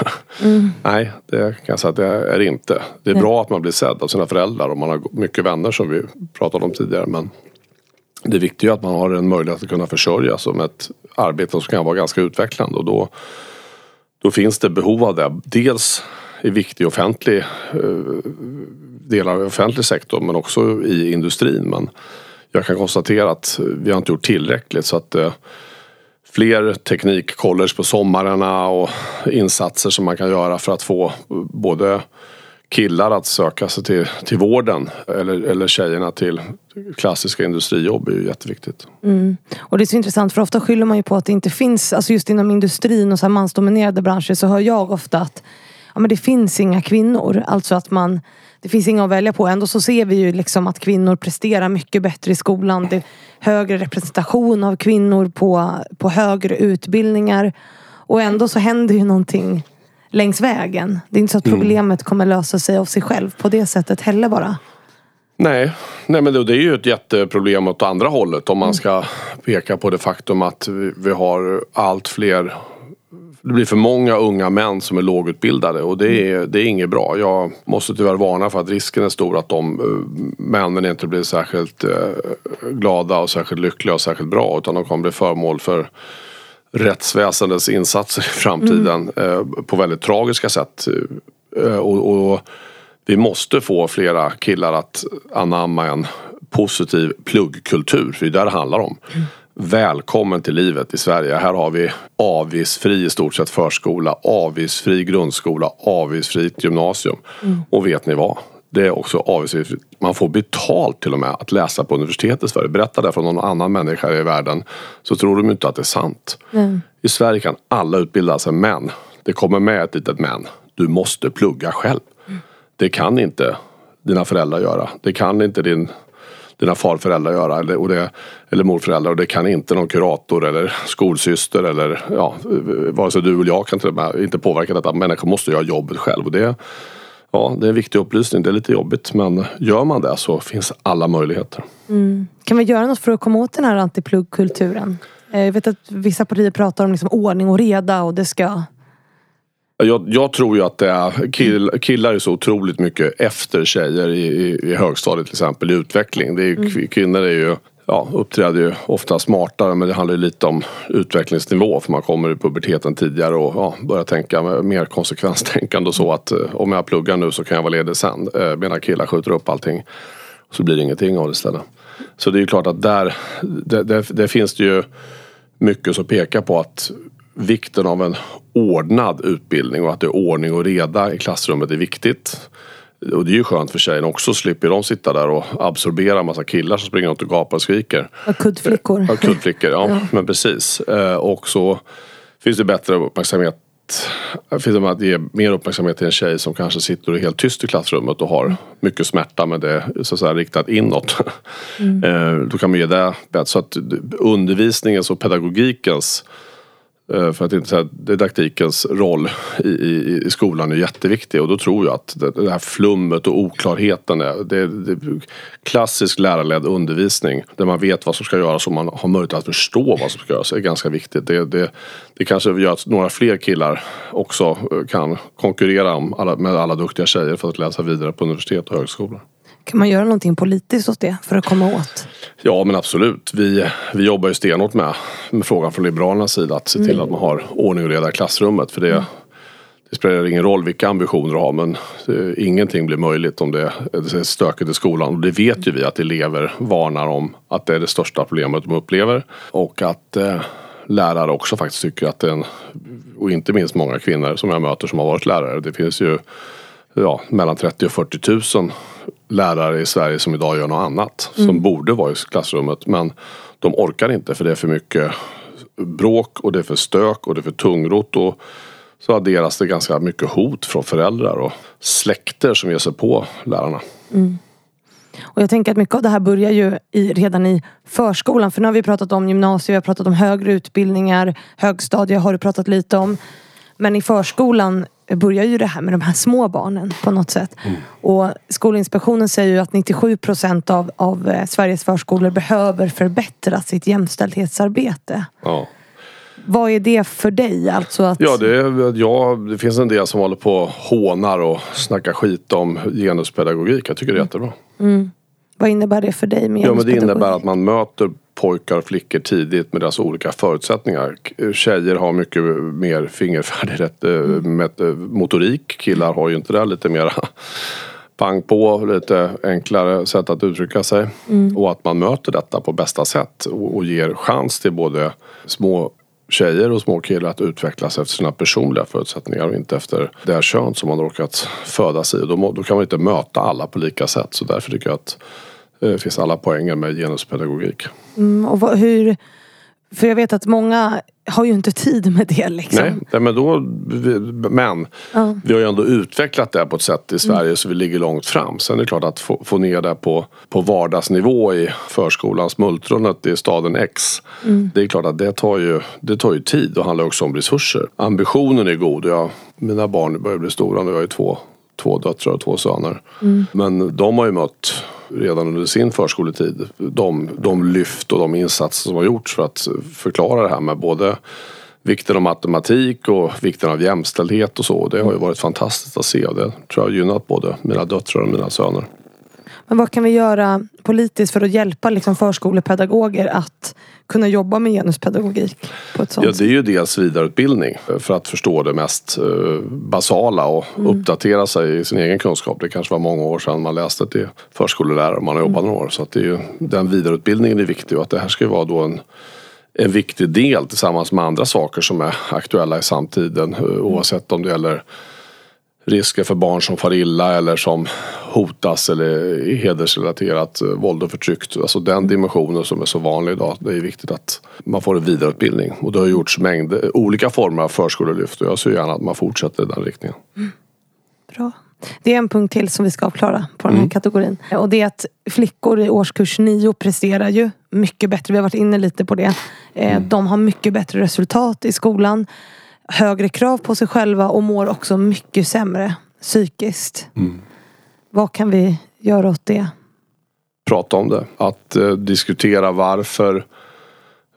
Mm. Nej, det kan jag säga att det är inte. Det är mm. bra att man blir sedd av sina föräldrar och man har mycket vänner som vi pratade om tidigare. Men det viktiga är att man har en möjlighet att kunna försörja sig med ett arbete som kan vara ganska utvecklande och då, då finns det behov av det. Dels i viktig offentlig eh, delar av offentlig sektor men också i industrin. Men jag kan konstatera att vi har inte gjort tillräckligt så att eh, fler teknikcollege på sommarna och insatser som man kan göra för att få både killar att söka sig till, till vården eller, eller tjejerna till klassiska industrijobb är ju jätteviktigt. Mm. Och det är så intressant för ofta skyller man ju på att det inte finns, alltså just inom industrin och så här mansdominerade branscher så hör jag ofta att ja, men det finns inga kvinnor. Alltså att man det finns inga att välja på. Ändå så ser vi ju liksom att kvinnor presterar mycket bättre i skolan. Det är högre representation av kvinnor på, på högre utbildningar. Och ändå så händer ju någonting längs vägen. Det är inte så att mm. problemet kommer lösa sig av sig själv på det sättet heller bara. Nej, nej men det är ju ett jätteproblem åt andra hållet om man ska peka på det faktum att vi har allt fler det blir för många unga män som är lågutbildade och det är, det är inget bra. Jag måste tyvärr varna för att risken är stor att de uh, männen inte blir särskilt uh, glada och särskilt lyckliga och särskilt bra utan de kommer bli föremål för rättsväsendets insatser i framtiden mm. uh, på väldigt tragiska sätt. Och, och, vi måste få flera killar att anamma en positiv pluggkultur, för det är det det handlar om. Mm. Välkommen till livet i Sverige. Här har vi avgiftsfri i stort sett förskola, avgiftsfri grundskola, avgiftsfritt gymnasium. Mm. Och vet ni vad? Det är också avgiftsfritt. Man får betalt till och med att läsa på universitet i Sverige. Berätta det för någon annan människa i världen så tror de inte att det är sant. Mm. I Sverige kan alla utbilda sig men det kommer med ett litet men. Du måste plugga själv. Mm. Det kan inte dina föräldrar göra. Det kan inte din dina farföräldrar göra eller, och det, eller morföräldrar och det kan inte någon kurator eller skolsyster eller ja, vare sig du eller jag kan till och med inte påverka detta. Människor måste göra jobbet själv och det, ja, det är en viktig upplysning. Det är lite jobbigt men gör man det så finns alla möjligheter. Mm. Kan vi göra något för att komma åt den här antipluggkulturen? Eh, jag vet att vissa partier pratar om liksom ordning och reda och det ska jag, jag, tror ju att det är, kill, killar är så otroligt mycket efter tjejer i, i, i högstadiet till exempel i utveckling. Det är, mm. Kvinnor är ju ja, uppträder ju ofta smartare men det handlar ju lite om utvecklingsnivå för man kommer i puberteten tidigare och ja, börjar tänka mer konsekvenstänkande och så att eh, om jag pluggar nu så kan jag vara ledig sen. Eh, medan killar skjuter upp allting så blir det ingenting av det istället. Så det är ju klart att där, det, det, det finns det ju mycket som pekar på att vikten av en ordnad utbildning och att det är ordning och reda i klassrummet är viktigt. Och det är ju skönt för tjejerna också, slipper de sitta där och absorbera en massa killar som springer runt och gapar och skriker. Och kuddflickor. Ja, kuddflickor, ja, ja. men precis. Eh, och så finns det bättre uppmärksamhet finns det att ge mer uppmärksamhet till en tjej som kanske sitter helt tyst i klassrummet och har mycket smärta men det är så att säga riktat inåt. Mm. Eh, då kan man ge det bättre. Så att undervisningens och pedagogikens Eh, för att inte säga didaktikens roll i, i, i, skolan är jätteviktig och då tror jag att det, det här flummet och oklarheten är, det, det, klassisk lärarledd undervisning där man vet vad som ska göras och man har möjlighet att förstå vad som ska göras är ganska viktigt. Det, det, det kanske gör att några fler killar också eh, kan konkurrera om alla, med alla duktiga tjejer för att läsa vidare på universitet och högskolor. Kan man göra någonting politiskt åt det för att komma åt? Ja men absolut. Vi, vi jobbar ju stenhårt med, med frågan från Liberalernas sida att se till mm. att man har ordning och reda i klassrummet. För det, mm. det spelar ingen roll vilka ambitioner du har men det, ingenting blir möjligt om det, det är stökigt i skolan. Och det vet ju vi att elever varnar om att det är det största problemet de upplever. Och att eh, lärare också faktiskt tycker att det är en, och inte minst många kvinnor som jag möter som har varit lärare. Det finns ju ja, mellan 30 och 40 000 lärare i Sverige som idag gör något annat. Mm. Som borde vara i klassrummet men de orkar inte för det är för mycket bråk och det är för stök och det är för tungrot. Och så adderas det ganska mycket hot från föräldrar och släkter som ger sig på lärarna. Mm. Och jag tänker att mycket av det här börjar ju i, redan i förskolan. För nu har vi pratat om gymnasiet, vi har pratat om högre utbildningar, högstadie har du pratat lite om. Men i förskolan börjar ju det här med de här små barnen på något sätt. Och Skolinspektionen säger ju att 97 procent av, av eh, Sveriges förskolor behöver förbättra sitt jämställdhetsarbete. Ja. Vad är det för dig? Alltså att, Ja, det, ja, det finns en del som håller på och hånar och snackar skit om genuspedagogik. Jag tycker det är jättebra. Vad innebär det för dig med Ja, men det innebär att man möter pojkar och flickor tidigt med deras olika förutsättningar. Tjejer har mycket mer fingerfärdighet, eh, med, eh, motorik. Killar har ju inte det. Lite mera pang på, lite enklare sätt att uttrycka sig. Och att man möter detta på bästa sätt och, ger chans till både små tjejer och små killar att utvecklas efter sina personliga förutsättningar och inte efter det kön som man råkat födas i. Då, kan man inte möta alla på lika sätt. Så därför tycker jag att det finns alla poänger med genuspedagogik. Mm, och vad, hur... För jag vet att många har ju inte tid med det liksom. Nej, nej, men då, vi- men Ja. vi har ju ändå utvecklat det på ett sätt i Sverige så vi ligger långt fram. Sen är det klart att få, få ner det på, på vardagsnivå i förskolans multronet i staden X. Det är klart att det tar ju, det tar ju tid och handlar också om resurser. Ambitionen är god. Jag, mina barn börjar bli stora nu. Jag har ju två, två döttrar och två söner. Men de har ju mött redan under sin förskoletid de, de lyft och de insatser som har gjorts för att förklara det här med både vikten av matematik och vikten av jämställdhet och så. Det har ju varit fantastiskt att se och det tror jag har gynnat både mina döttrar och mina söner. Men vad kan vi göra politiskt för att hjälpa liksom förskolepedagoger att kunna jobba med genuspedagogik på ett sånt Ja, det är ju dels vidareutbildning för att förstå det mest eh, basala och uppdatera sig i sin egen kunskap. Det kanske var många år sedan man läste till förskollärare och man har jobbat några år. Så att det är ju, den vidareutbildningen är viktig och att det här ska vara då en en viktig del tillsammans med andra saker som är aktuella i samtiden. eh, Oavsett om det gäller risker för barn som far illa eller som hotas eller är hedersrelaterat eh, våld och förtryck. Alltså den dimensionen som är så vanlig idag. Det är viktigt att man får en vidareutbildning. Och det har gjorts mängder, olika former av förskolelyft och jag ser gärna att man fortsätter i den riktningen. Bra. Det är en punkt till som vi ska avklara på den här kategorin. Och det är att flickor i årskurs 9 presterar ju mycket bättre. Vi har varit inne lite på det. Eh, De har mycket bättre resultat i skolan. Högre krav på sig själva och mår också mycket sämre psykiskt. Vad kan vi göra åt det? prata om det. Att eh, diskutera varför,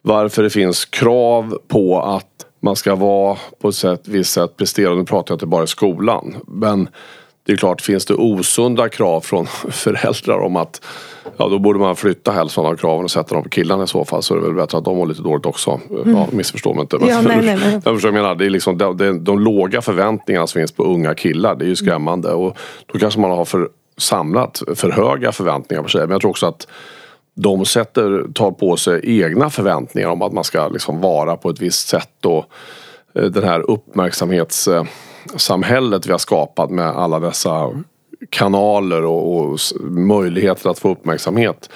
varför det finns krav på att man ska vara på ett sätt, visst sätt presterande. Nu pratar jag inte bara i skolan. Men det är klart, finns det osunda krav från föräldrar om att Ja då borde man flytta hälften av kraven och sätta dem på killarna i så fall. Så är det väl bättre att de mår lite dåligt också. Ja, missförstå mig inte. Men, Ja, nej, nej, nej. jag förstår vad jag menar. Det är liksom de, låga förväntningarna som finns på unga killar. Det är ju skrämmande. Och då kanske man har för, samlat för höga förväntningar på sig. Men jag tror också att de sätter, tar på sig egna förväntningar om att man ska liksom vara på ett visst sätt. Och eh, den här samhället vi har skapat med alla dessa kanaler och, och möjligheter att få uppmärksamhet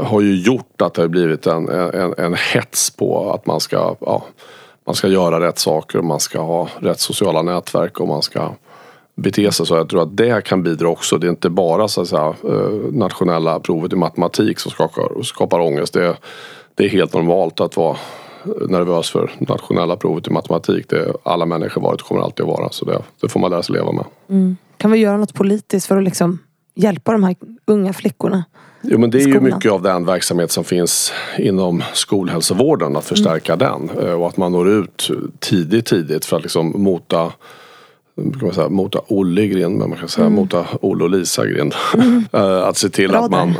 har ju gjort att det har blivit en, en, en hets på att man ska, ja, man ska göra rätt saker, och man ska ha rätt sociala nätverk och man ska bete sig så. Jag tror att det kan bidra också. Det är inte bara så att säga, eh, nationella provet i matematik som skapar, skapar ångest. Det det är helt normalt att vara nervös för nationella provet i matematik. Det är alla människor varit och kommer alltid att vara. Så det, det får man lära sig leva med. Kan vi göra något politiskt för att liksom hjälpa de här unga flickorna? Jo men det är ju mycket av den verksamhet som finns inom skolhälsovården att förstärka den och att man når ut tidigt tidigt för att liksom mota kan man säga, mota Olle i grind, men man kan säga mota Olle och Lisa i grind. Eh, att se till att man,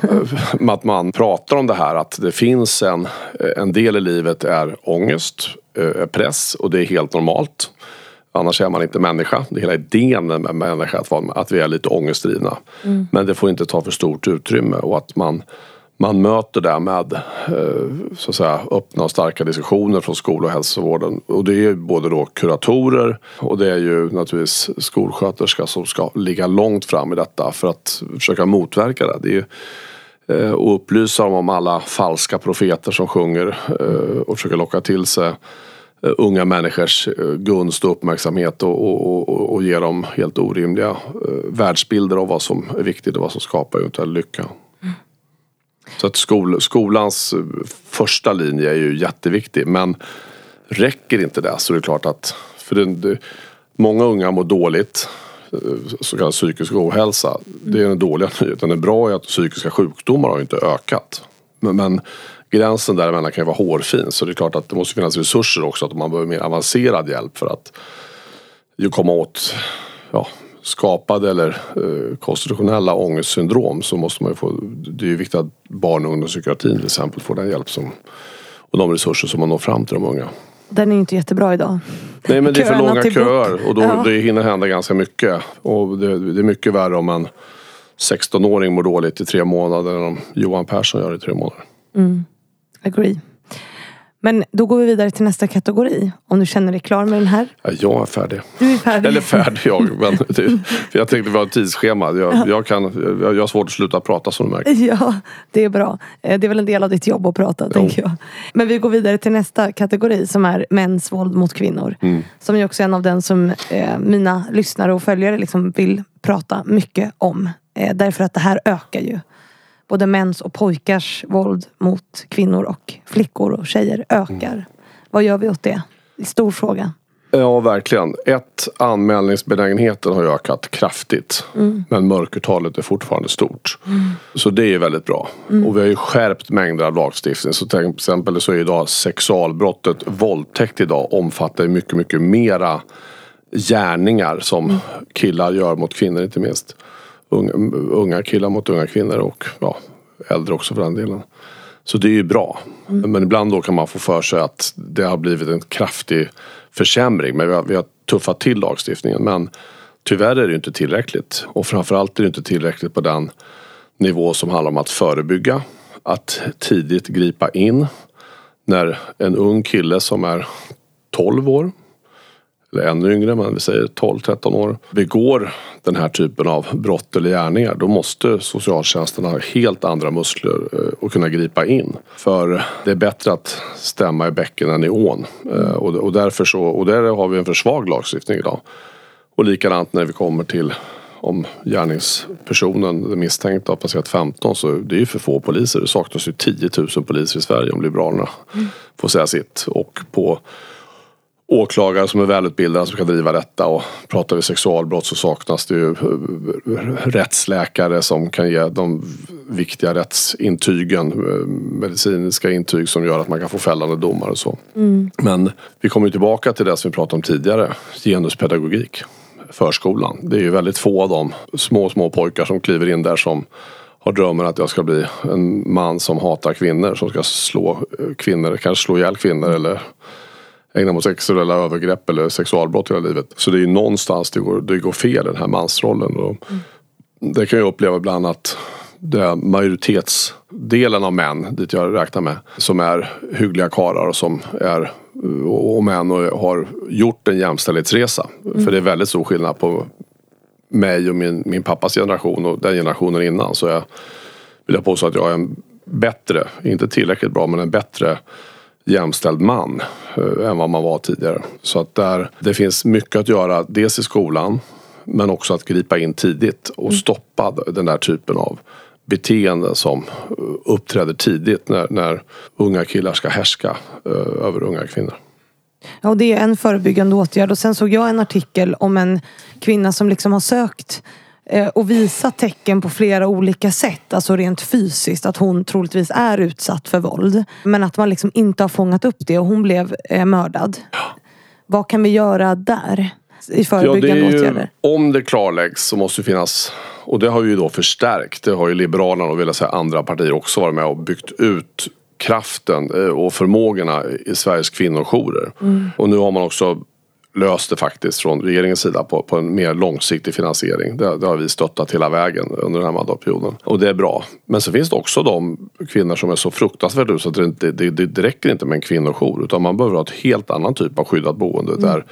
eh, att man pratar om det här att det finns en, en del i livet är ångest, eh, press och det är helt normalt. Annars är man inte människa. Det är hela idén med människa att, vara, att vi är lite ångestdrivna. Men det får inte ta för stort utrymme och att man, man möter det med eh, så att säga, öppna och starka diskussioner från skol och hälsovården. Och det är både då kuratorer och det är ju naturligtvis skolsköterska som ska ligga långt fram i detta för att försöka motverka det. det är ju, eh, och upplysa dem om alla falska profeter som sjunger eh, och försöker locka till sig unga människors gunst och uppmärksamhet och, och, och, och ge dem helt orimliga världsbilder av vad som är viktigt och vad som skapar eventuell lycka. Så att skol, skolans eh, första linje är ju jätteviktig men räcker inte det så är det klart att för det, det, Många unga mår dåligt. Eh, så kallad psykisk ohälsa. Det är den dåliga nyheten. Den bra är att psykiska sjukdomar har ju inte ökat. Men, men gränsen däremellan kan ju vara hårfin. Så det är klart att det måste finnas resurser också. Att man behöver mer avancerad hjälp för att ju komma åt ja, skapade eller eh, konstitutionella ångestsyndrom så måste man ju få, det är ju viktigt att barn och ungdomspsykiatrin till exempel får den hjälp som, och de resurser som man når fram till de unga. Den är ju inte jättebra idag. Nej men det är för långa köer och då, Ja. det hinner hända ganska mycket. Och det, det är mycket värre om en 16-åring mår dåligt i tre månader än om Johan Persson gör det i tre månader. Agree. Men då går vi vidare till nästa kategori. Om du känner dig klar med den här. Ja, jag är färdig. Du är färdig. Eller färdig jag. Men det, för jag tänkte vi har ett tidsschema. Jag, jag, kan, jag, jag har svårt att sluta prata som du märker. Ja, det är bra. Eh, Det är väl en del av ditt jobb att prata, tänker jag. Men vi går vidare till nästa kategori som är mäns våld mot kvinnor. Som ju också är en av den som eh, mina lyssnare och följare liksom vill prata mycket om. Eh, därför att det här ökar ju. Både mäns och pojkars våld mot kvinnor och flickor och tjejer ökar. Vad gör vi åt det? Stor fråga. Ja, verkligen. Ett, anmälningsbenägenheten har ökat kraftigt. Men mörkertalet är fortfarande stort. Så det är väldigt bra. Och vi har ju skärpt mängder av lagstiftning. Så till exempel så är idag sexualbrottet våldtäkt idag omfattar mycket, mycket mera gärningar som killar gör mot kvinnor inte minst. Unga, killar mot unga kvinnor och ja, äldre också för den delen. Så det är ju bra. Men ibland då kan man få för sig att det har blivit en kraftig försämring. Men vi har, vi har tuffat till lagstiftningen. Men tyvärr är det inte tillräckligt. Och framförallt är det inte tillräckligt på den nivå som handlar om att förebygga. Att tidigt gripa in. När en ung kille som är 12 år eller ännu yngre, men vi säger 12-13 år, begår den här typen av brott eller gärningar, då måste socialtjänsten ha helt andra muskler eh, och kunna gripa in. För det är bättre att stämma i bäcken än i ån. Eh, Och, därför så, och där har vi en för svag lagstiftning idag. Och likadant när vi kommer till om gärningspersonen, den misstänkta, har passerat 15 så det är ju för få poliser. Det saknas ju 10 000 poliser i Sverige om Liberalerna får säga sitt. Och på åklagare som är välutbildade som kan driva detta och pratar vi sexualbrott så saknas det ju eh, rättsläkare som kan ge de viktiga rättsintygen, eh, medicinska intyg som gör att man kan få fällande domar och så. Men vi kommer tillbaka till det som vi pratade om tidigare, genuspedagogik, förskolan. Det är ju väldigt få av de små, små pojkar som kliver in där som har drömmen att jag ska bli en man som hatar kvinnor, som ska slå eh, kvinnor, kanske slå ihjäl kvinnor eller ägna mig åt sexuella övergrepp eller sexualbrott hela livet. Så det är ju någonstans det går, det går fel den här mansrollen. Och Det kan jag uppleva ibland att det majoritetsdelen av män, dit jag räknar med, som är hyggliga karlar och som är och män och har gjort en jämställdhetsresa. För det är väldigt stor skillnad på mig och min, min pappas generation och den generationen innan. Så jag vill jag påstå att jag är en bättre, inte tillräckligt bra, men en bättre jämställd man eh, än vad man var tidigare. Så att där, det finns mycket att göra, dels i skolan men också att gripa in tidigt och stoppa den där typen av beteende som eh, uppträder tidigt när, när unga killar ska härska eh, över unga kvinnor. Ja, och det är en förebyggande åtgärd. Och sen såg jag en artikel om en kvinna som liksom har sökt och visat tecken på flera olika sätt. Alltså rent fysiskt. Att hon troligtvis är utsatt för våld. Men att man liksom inte har fångat upp det och hon blev eh, mördad. Vad kan vi göra där? I förebyggande åtgärder? om det klarläggs så måste det finnas och det har ju då förstärkt. Det har ju Liberalerna och vill jag säga andra partier också varit med och byggt ut kraften eh, och förmågorna i Sveriges kvinnojourer. Och nu har man också löst det faktiskt från regeringens sida på, på en mer långsiktig finansiering. Det, det har vi stöttat hela vägen under den här mandatperioden. Och det är bra. Men så finns det också de kvinnor som är så fruktansvärt utsatta att det, det, det, det räcker inte med en kvinnojour utan man behöver ha ett helt annan typ av skyddat boende där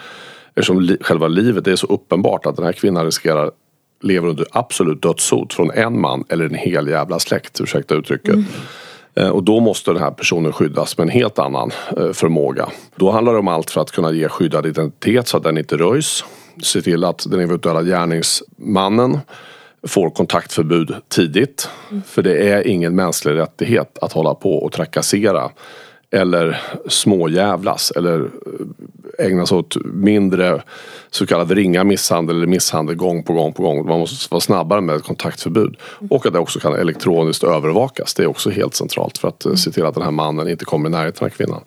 eftersom li, själva livet är så uppenbart att den här kvinnan riskerar lever under absolut dödshot från en man eller en hel jävla släkt, ursäkta uttrycket. Eh, Och då måste den här personen skyddas med en helt annan eh, förmåga. Då handlar det om allt för att kunna ge skyddad identitet så att den inte röjs. Se till att den eventuella gärningsmannen får kontaktförbud tidigt. För det är ingen mänsklig rättighet att hålla på och trakassera eller småjävlas eller eh, ägna sig åt mindre så kallad ringa misshandel eller misshandel gång på gång på gång. Man måste vara snabbare med ett kontaktförbud. Och att det också kan elektroniskt övervakas. Det är också helt centralt för att eh, se till att den här mannen inte kommer i närheten av kvinnan.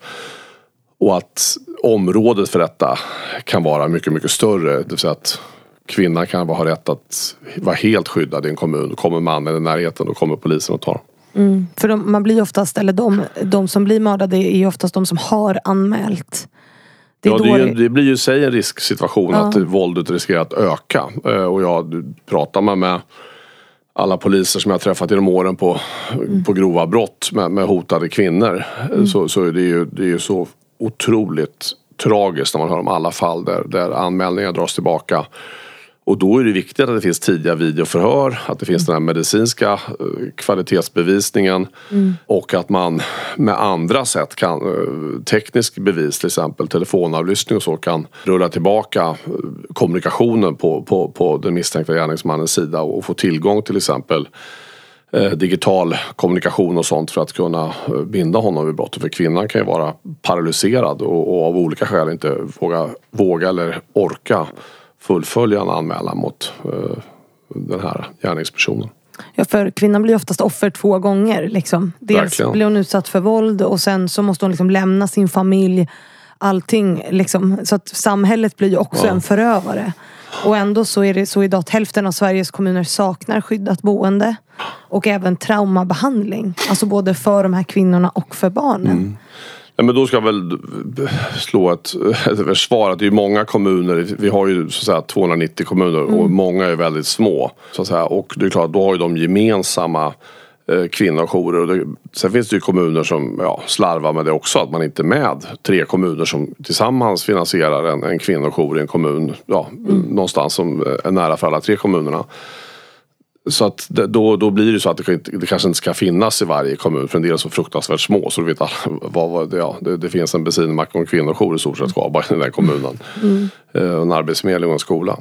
Och att området för detta kan vara mycket, mycket större. Det vill säga att kvinnan kan ha rätt att vara helt skyddad i en kommun. Kommer mannen i närheten då kommer polisen och tar honom. Mm. För de, man blir oftast, eller de, de som blir mördade är ju oftast de som har anmält. Det, ja, det, ju, det, blir ju i sig en risksituation ja. att våldet riskerar att öka. Eh, och jag pratar med, med alla poliser som jag har träffat genom åren på, mm. på grova brott med, med hotade kvinnor. Mm. Så, så är det, ju, det är ju så otroligt tragiskt när man hör om alla fall där, där anmälningar dras tillbaka. Och då är det viktigt att det finns tidiga videoförhör, att det finns den här medicinska eh, kvalitetsbevisningen mm. och att man med andra sätt kan, eh, teknisk bevis till exempel, telefonavlyssning och så kan rulla tillbaka eh, kommunikationen på, på, på den misstänkta gärningsmannens sida och få tillgång till exempel digital kommunikation och sånt för att kunna binda honom vid brottet. För kvinnan kan ju vara paralyserad och, och av olika skäl inte våga, våga eller orka fullfölja en anmälan mot eh, den här gärningspersonen. Ja, för kvinnan blir oftast offer två gånger. Liksom. Dels Verkligen. blir hon utsatt för våld och sen så måste hon liksom lämna sin familj. Allting liksom. Så att samhället blir ju också ja. en förövare. Och ändå så är det så idag att hälften av Sveriges kommuner saknar skyddat boende. Och även traumabehandling. Alltså både för de här kvinnorna och för barnen. Mm. Men då ska jag väl slå ett, ett försvar att det är många kommuner. Vi har ju så att säga 290 kommuner och mm. många är väldigt små. Så att säga. Och det är klart, då har ju de gemensamma eh, kvinnojourer. Och det, sen finns det ju kommuner som ja, slarvar med det också. Att man inte är med tre kommuner som tillsammans finansierar en, en kvinnojour i en kommun. Ja, mm. Någonstans som är nära för alla tre kommunerna. Så att då, då blir det så att det, det, kanske inte ska finnas i varje kommun för en del är så fruktansvärt små så du vet alla, vad, vad, ja, det, det finns en bensinmack och en kvinnojour i stort sett kvar i den där kommunen. Mm. Eh, en arbetsförmedling och en skola.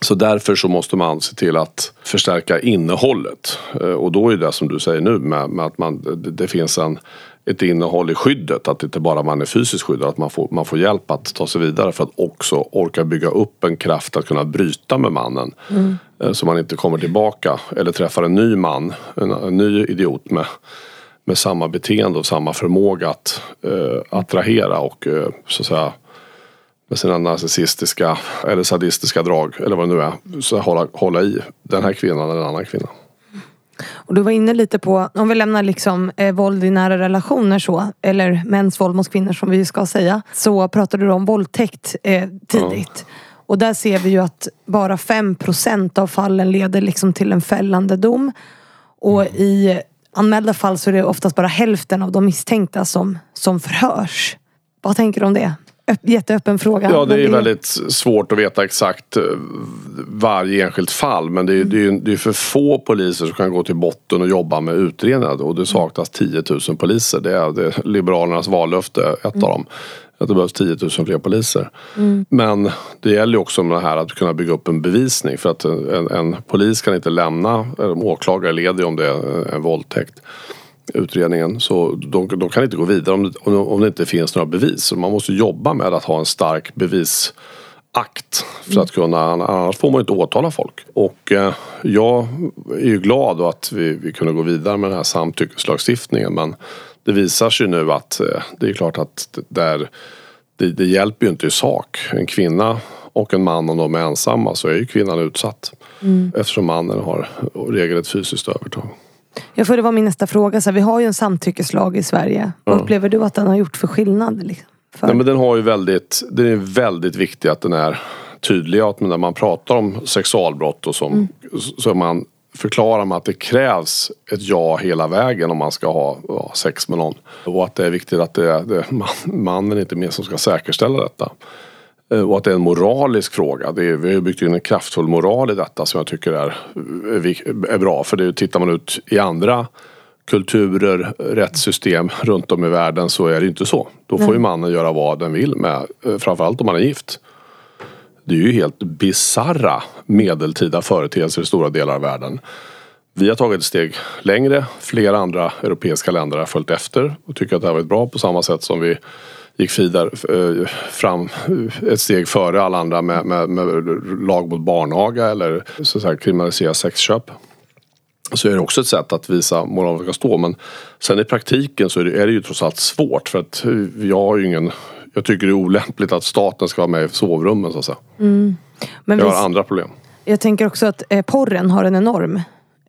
Så därför så måste man se till att förstärka innehållet. Eh, och då är det som du säger nu med, med att man, det, det finns en ett innehåll i skyddet. Att inte bara man är fysiskt skyddad. Att man får, man får hjälp att ta sig vidare för att också orka bygga upp en kraft att kunna bryta med mannen. Mm. Så man inte kommer tillbaka eller träffar en ny man, en, en ny idiot med, med samma beteende och samma förmåga att eh, attrahera och eh, så att säga med sina narcissistiska eller sadistiska drag eller vad det nu är. Så hålla, hålla i den här kvinnan eller en annan kvinna. Och du var inne lite på, om vi lämnar liksom eh, våld i nära relationer så, eller mäns våld mot kvinnor som vi ska säga. Så pratade du om våldtäkt eh, tidigt. Ja. Och där ser vi ju att bara 5% av fallen leder liksom till en fällande dom. Och i anmälda fall så är det oftast bara hälften av de misstänkta som, som förhörs. Vad tänker du om det? Jätteöppen fråga. Ja det är det... väldigt svårt att veta exakt eh, varje enskilt fall. Men det är, mm. det, är, det är för få poliser som kan gå till botten och jobba med utredningar. Och det saknas 10 000 poliser. Det är, det är Liberalernas vallöfte, ett mm. av dem. Att det behövs 10 000 fler poliser. Mm. Men det gäller ju också med det här att kunna bygga upp en bevisning. För att en, en polis kan inte lämna, en åklagare leder om det är en våldtäkt utredningen. Så de, de kan inte gå vidare om, om det inte finns några bevis. Så man måste jobba med att ha en stark bevisakt. För att kunna, annars får man inte åtala folk. Och eh, jag är ju glad att vi, vi kunde gå vidare med den här samtyckeslagstiftningen. Men det visar sig nu att eh, det är klart att där, det, det hjälper ju inte i sak. En kvinna och en man om de är ensamma så är ju kvinnan utsatt. Mm. Eftersom mannen har regelrätt fysiskt övertag. Ja, för det var min nästa fråga. Så här, vi har ju en samtyckeslag i Sverige. Vad upplever du att den har gjort för skillnad? Liksom, för? Nej, men den har ju väldigt, det är väldigt viktigt att den är tydlig. Att när man pratar om sexualbrott och som, mm. så man förklarar man att det krävs ett ja hela vägen om man ska ha ja, sex med någon. Och att det är viktigt att det är, man, mannen inte mer som ska säkerställa detta. Eh, och att det är en moralisk fråga. Är, vi har byggt in en kraftfull moral i detta som jag tycker är, är bra. För det, tittar man ut i andra kulturer, rättssystem runt om i världen så är det inte så. Då får ju mannen göra vad den vill med, eh, framförallt om man är gift. Det är ju helt bizarra medeltida företeelser i stora delar av världen. Vi har tagit ett steg längre. Flera andra europeiska länder har följt efter och tycker att det här varit bra på samma sätt som vi gick vidare eh, fram ett steg före alla andra med, med, med lag mot barnaga eller så att kriminalisera sexköp. Så är det också ett sätt att visa man ska stå. Men sen i praktiken så är det, är det ju trots allt svårt för att jag har ju ingen jag tycker det är olämpligt att staten ska vara med i sovrummen så att säga. Mm. Men jag har andra problem. Jag tänker också att eh, porren har en enorm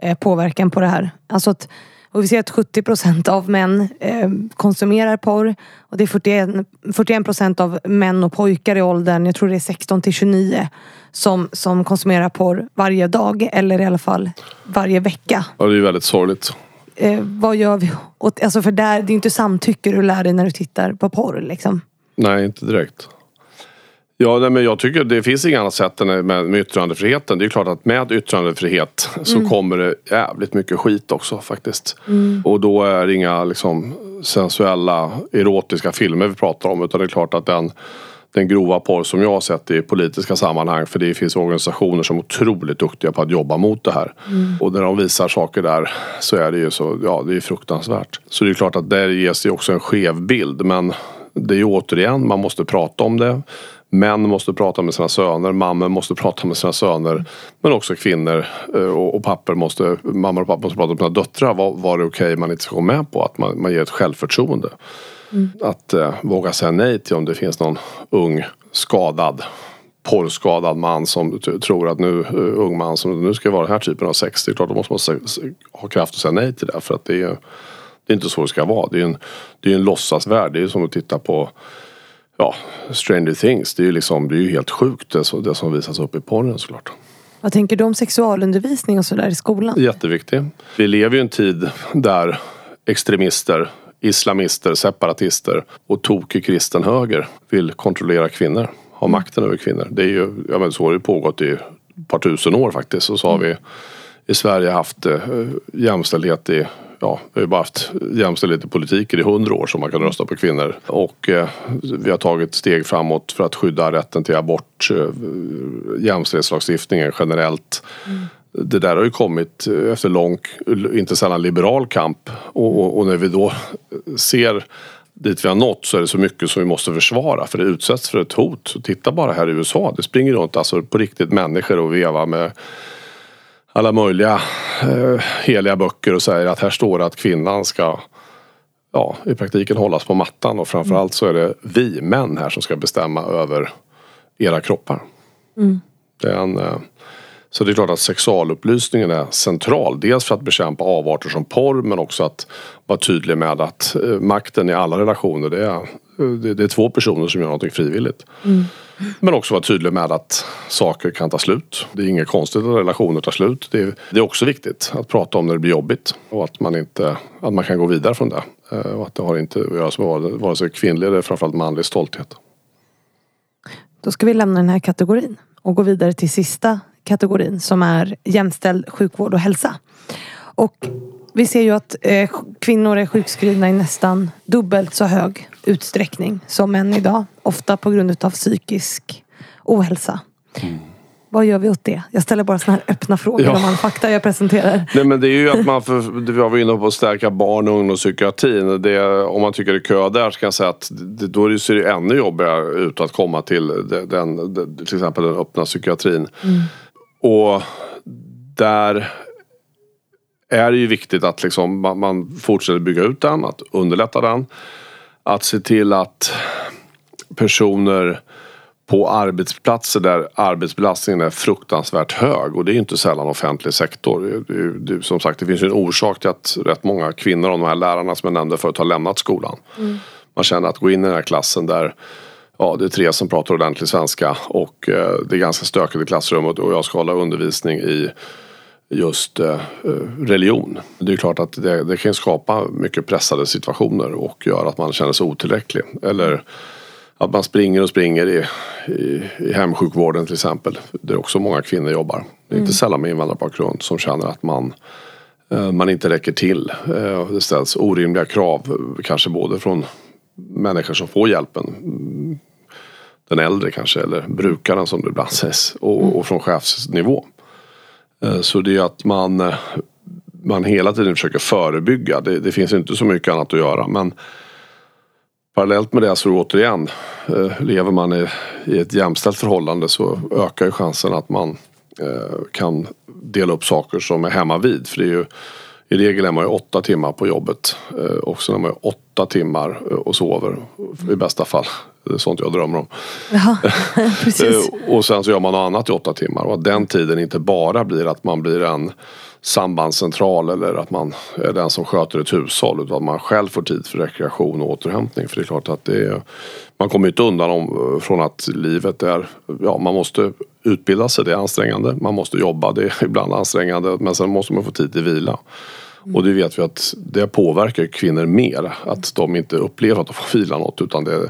eh, påverkan på det här. Alltså att, och vi ser att 70 procent av män eh, konsumerar porr. Och det är 41, 41 procent av män och pojkar i åldern, jag tror det är 16 till 29, som, som konsumerar porr varje dag. Eller i alla fall varje vecka. Ja, det är väldigt sorgligt. Eh, vad gör vi åt, alltså för där, det är inte samtycke du lär dig när du tittar på porr liksom. Nej, inte direkt. Ja, nej, men jag tycker det finns inget annat sätt än med, med yttrandefriheten. Det är klart att med yttrandefrihet så mm. kommer det jävligt mycket skit också faktiskt. Mm. Och då är det inga liksom, sensuella erotiska filmer vi pratar om utan det är klart att den den grova porr som jag har sett i politiska sammanhang för det finns organisationer som är otroligt duktiga på att jobba mot det här. Mm. Och när de visar saker där så är det ju så, ja det är fruktansvärt. Så det är klart att där ges det också en skev bild men det är ju återigen, man måste prata om det. Män måste prata med sina söner, mammor måste prata med sina söner. Men också kvinnor eh, och, och papper måste, mammor och pappa måste prata med sina döttrar. Vad är det okej okay man inte ska gå med på? Att man, man ger ett självförtroende. Mm. Att eh, våga säga nej till om det finns någon ung skadad porrskadad man som tror att nu, uh, ung man som nu ska vara den här typen av sex. Det är klart då måste man ha kraft att säga nej till det. För att det är, det är inte så det ska vara. Det är en, det är en låtsasvärld. Det är som att titta på ja, Stranger Things. Det är ju liksom, det är ju helt sjukt det, det som visas upp i porren såklart. Vad tänker du om sexualundervisning och sådär i skolan? Jätteviktigt. Vi lever ju i en tid där extremister, islamister, separatister och tokig kristen höger vill kontrollera kvinnor. Ha makten över kvinnor. Det är ju, ja men så har det pågått i ett par tusen år faktiskt. Och så har vi i Sverige haft eh, jämställdhet i ja, vi har bara haft jämställdhet i politiken i hundra år som man kan rösta på kvinnor. Och eh, vi har tagit steg framåt för att skydda rätten till abort, eh, jämställdhetslagstiftningen generellt. Mm. Det där har ju kommit efter lång, inte sällan liberal kamp. Och, och, och när vi då ser dit vi har nått så är det så mycket som vi måste försvara för det utsätts för ett hot. Titta bara här i USA, det springer runt alltså på riktigt människor och vevar med alla möjliga eh, heliga böcker och säger att här står det att kvinnan ska ja, i praktiken hållas på mattan och framförallt så är det vi män här som ska bestämma över era kroppar. Mm. Det är en, eh, så det är klart att sexualupplysningen är central. Dels för att bekämpa avarter som porr men också att vara tydlig med att eh, makten i alla relationer det är, det, det är två personer som gör någonting frivilligt. Mm. Men också vara tydlig med att saker kan ta slut. Det är inget konstigt att relationer tar slut. Det är, det är också viktigt att prata om när det blir jobbigt och att man, inte, att man kan gå vidare från det. Eh, och att det har inte att göra med vare sig kvinnlig eller framförallt manlig stolthet. Då ska vi lämna den här kategorin och gå vidare till sista kategorin som är jämställd sjukvård och hälsa. Och vi ser ju att eh, kvinnor är sjukskrivna i nästan dubbelt så hög utsträckning som män idag. Ofta på grund av psykisk ohälsa. Mm. Vad gör vi åt det? Jag ställer bara sådana här öppna frågor ja. om all fakta jag presenterar. Nej men det är ju att man, för, vi var inne på att stärka barn och ungdomspsykiatrin. Det, om man tycker det är kö där så kan jag säga att det, då ser det ännu jobbigare ut att komma till den, den till exempel den öppna psykiatrin. Mm. Och där är det ju viktigt att liksom man, man fortsätter bygga ut den, att underlätta den. Att se till att personer på arbetsplatser där arbetsbelastningen är fruktansvärt hög och det är inte sällan offentlig sektor. Det, det, som sagt det finns ju en orsak till att rätt många kvinnor av de här lärarna som jag nämnde förut har lämnat skolan. Mm. Man känner att gå in i den här klassen där ja, det är tre som pratar ordentlig svenska och eh, det är ganska stökigt i klassrummet och jag ska hålla undervisning i just eh, religion. Det är klart att det, det kan skapa mycket pressade situationer och göra att man känner sig otillräcklig. Eller att man springer och springer i, i, i hemsjukvården till exempel. Där också många kvinnor jobbar. Det är mm. inte sällan med invandrarbakgrund som känner att man eh, man inte räcker till. Eh, det ställs orimliga krav kanske både från människor som får hjälpen den äldre kanske eller brukaren som det ibland sägs och, mm. och från chefsnivå. Eh, så det är att man eh, man hela tiden försöker förebygga. Det, det finns inte så mycket annat att göra. Men parallellt med det så återigen, eh, lever man i, i ett jämställt förhållande så ökar ju chansen att man kan dela upp saker som är hemma vid. För det är ju, i regel är man ju åtta timmar på jobbet och sen är man ju åtta timmar och sover i bästa fall. Sånt jag drömmer om. Ja, precis. Eh, och sen så gör man något annat i åtta timmar. Och att den tiden inte bara blir att man blir en sambandscentral eller att man är den som sköter ett hushåll. Utan att man själv får tid för rekreation och återhämtning. För det är klart att det är, man kommer inte undan om, från att livet är, ja man måste utbilda sig, det är ansträngande. Man måste jobba, det är ibland ansträngande. Men sen måste man få tid till vila. Och det vet vi att det påverkar kvinnor mer. Att de inte upplever att de får vila något utan det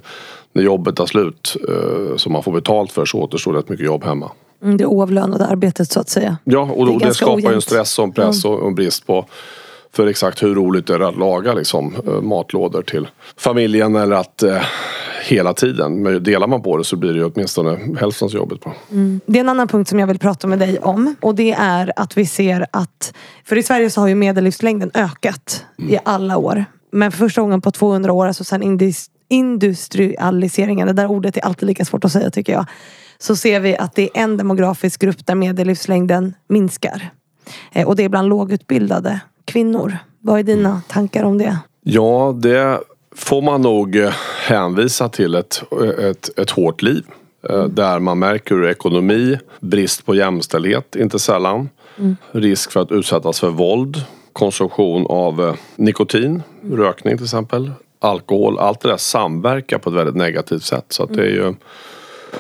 när jobbet tar slut eh, som man får betalt för så återstår rätt mycket jobb hemma. Mm, det oavlönade arbetet så att säga. Ja och Det är det, skapar ju en stress och en press och en brist på för exakt hur roligt det är att laga liksom, eh, matlådor till familjen eller att eh, hela tiden. Men delar man på det så blir det ju åtminstone hälften så jobbigt. På. Det är en annan punkt som jag vill prata med dig om. Och det är att vi ser att, för i Sverige så har ju medellivslängden ökat i alla år. Men för första gången på 200 år, alltså sen indus, industrialiseringen, det där ordet är alltid lika svårt att säga tycker jag. Så ser vi att det är en demografisk grupp där medellivslängden minskar. Eh, och det är bland lågutbildade kvinnor. Vad är dina tankar om det? Ja, det får man nog eh, hänvisa till ett, ett, ett hårt liv. eh, Där man märker hur ekonomi, brist på jämställdhet inte sällan, risk för att utsättas för våld, konsumtion av eh, nikotin, rökning till exempel, alkohol. Allt det där samverkar på ett väldigt negativt sätt. Så att det är ju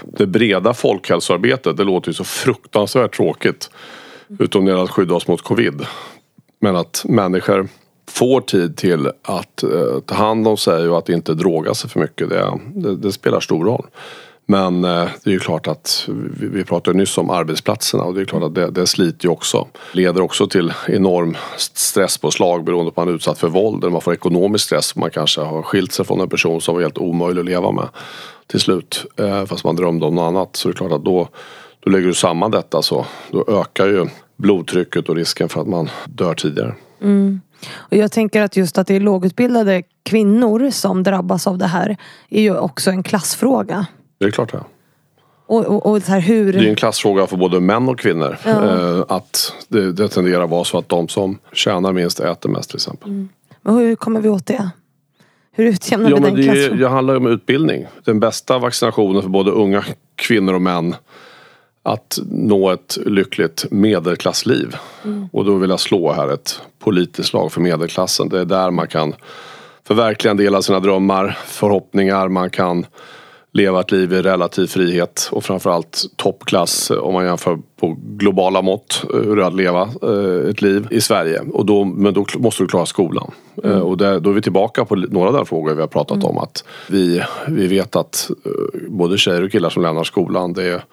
det breda folkhälsoarbetet, det låter ju så fruktansvärt tråkigt. Utom när det att skydda oss mot covid. Men att människor får tid till att eh, ta hand om sig och att inte droga sig för mycket. Det, det, det spelar stor roll. Men eh, det är ju klart att vi, pratade nyss om arbetsplatserna och det är klart att det, det sliter ju också. Leder också till enorm stresspåslag beroende på att man är utsatt för våld. Eller man får ekonomisk stress. Man kanske har skilt sig från en person som var helt omöjlig att leva med till slut. Eh, fast man drömde om något annat. Så det är klart att då, då lägger du samman detta så då ökar ju blodtrycket och risken för att man dör tidigare. Mm. Och jag tänker att just att det är lågutbildade kvinnor som drabbas av det här är ju också en klassfråga. Det är klart det. Och, och, och så här hur... Det är en klassfråga för både män och kvinnor. Eh, att det, det tenderar vara så att de som tjänar minst äter mest till exempel. Men hur kommer vi åt det? Hur utjämnar Ja, vi den klassfrågan? det handlar ju om utbildning. Den bästa vaccinationen för både unga kvinnor och män att nå ett lyckligt medelklassliv. Och då vill jag slå här ett politiskt slag för medelklassen. Det är där man kan förverkliga en del av sina drömmar, förhoppningar. Man kan leva ett liv i relativ frihet och framförallt toppklass om man jämför på globala mått eh, hur det är att leva eh, ett liv i Sverige. Och då, men då måste du klara skolan. Eh, Och där, då är vi tillbaka på några av de frågor vi har pratat om. Att vi, vi vet att både tjejer och killar som lämnar skolan det är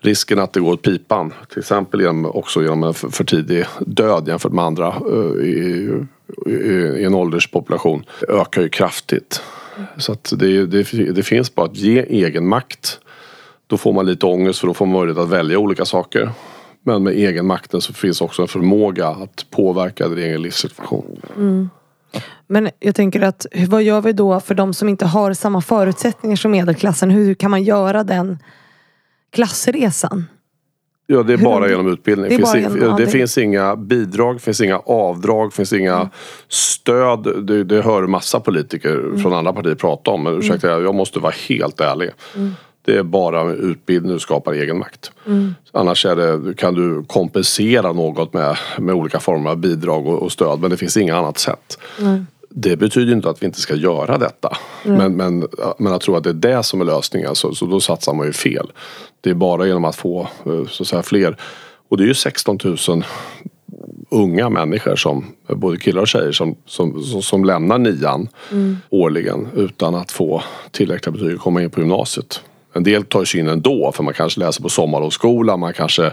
risken att det går åt pipan. Till exempel genom, också genom en för, för tidig död jämfört med andra i, i, i en ålderspopulation ökar ju kraftigt. Så att det, det, det finns bara att ge egen makt. Då får man lite ångest för då får man möjlighet att välja olika saker. Men med egen makten så finns också en förmåga att påverka din egen livssituation. Mm. Men jag tänker att vad gör vi då för de som inte har samma förutsättningar som medelklassen? Hur kan man göra den klassresan? Ja, det är bara genom utbildning. det finns, genom- ja, det det- finns inga bidrag, finns inga avdrag, finns inga Mm. stöd. Det, det hör massa politiker från andra partier prata om. Men Mm. ursäkta, jag måste vara helt ärlig. Det är bara utbildning du skapar egen makt. Mm. Annars det, kan du kompensera något med, med olika former av bidrag och, och stöd. Men det finns inga annat sätt. Det betyder inte att vi inte ska göra detta. Men, men, men att tro att det är det som är lösningen så, så då satsar man ju fel. Det är bara genom att få eh, så att säga, fler. Och det är ju 16 000 unga människor som, både killar och tjejer som, som, som, som lämnar nian årligen utan att få tillräckliga betyg att komma in på gymnasiet. En del tar sig in ändå för man kanske läser på sommarlovsskola, man kanske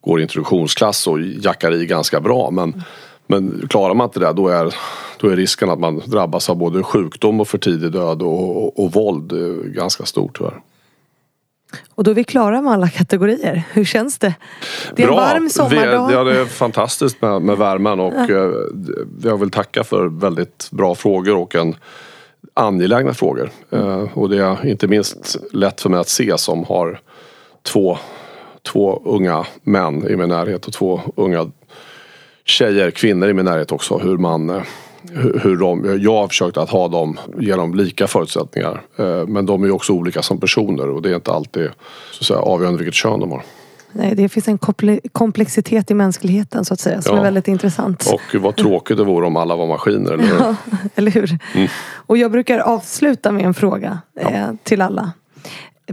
går introduktionsklass och jackar i ganska bra. Men, men klarar man inte det då är, då är risken att man drabbas av både sjukdom och för tidig död och, och, och våld eh, ganska stor tyvärr. Och då är vi klara med alla kategorier. Hur känns det? Det är Bra. en varm sommardag. Ja, det är fantastiskt med, med värmen och eh, jag vill tacka för väldigt bra frågor och en angelägna frågor. Eh, och det är inte minst lätt för mig att se som har två, två unga män i min närhet och två unga tjejer, kvinnor i min närhet också. Hur man eh, hur de, jag har försökt att ha dem, ge dem lika förutsättningar. Eh, Men de är också olika som personer och det är inte alltid så att säga, avgörande vilket kön de har. Nej, det finns en komple- komplexitet i mänskligheten så att säga som Ja. är väldigt intressant. Och vad tråkigt det vore om alla var maskiner. Eller? hur? Ja, eller hur? Mm. Och jag brukar avsluta med en fråga eh, till alla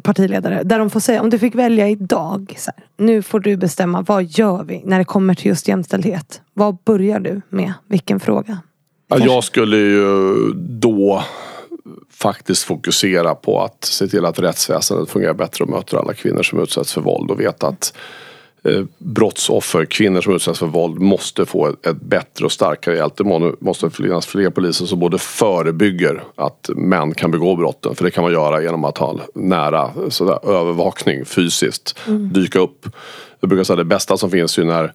partiledare. Där de får säga, om du fick välja idag. Så här, nu får du bestämma, vad gör vi när det kommer till just jämställdhet? Vad börjar du med? Vilken fråga? Ja, jag skulle ju då faktiskt fokusera på att se till att rättsväsendet fungerar bättre och möter alla kvinnor som utsätts för våld och veta att brottsoffer, kvinnor som utsätts för våld måste få ett, ett bättre och starkare hjälp. Det må- måste finnas fler poliser som både förebygger att män kan begå brotten. För det kan man göra genom att ha nära sådär, övervakning fysiskt. Dyka upp. Jag brukar säga det bästa som finns är ju när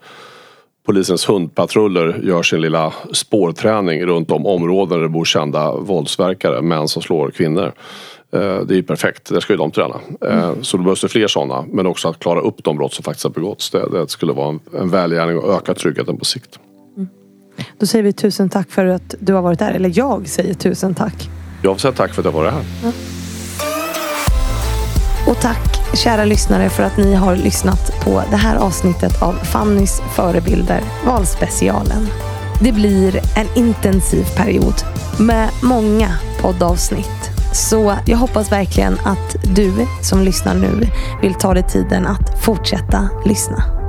polisens hundpatruller gör sin lilla spårträning runt om områden där det bor kända våldsverkare, män som slår kvinnor. Eh, Det är ju perfekt, det ska ju de träna. Eh, Så då behövs det fler sådana, men också att klara upp de brott som faktiskt har begåtts. Det, det skulle vara en, en välgärning och öka tryggheten på sikt. Då säger vi tusen tack för att du har varit här. Eller jag säger tusen tack. Jag säga tack för att jag var här. Och tack kära lyssnare för att ni har lyssnat på det här avsnittet av Fannys förebilder, valspecialen. Det blir en intensiv period med många poddavsnitt. Så jag hoppas verkligen att du som lyssnar nu vill ta dig tiden att fortsätta lyssna.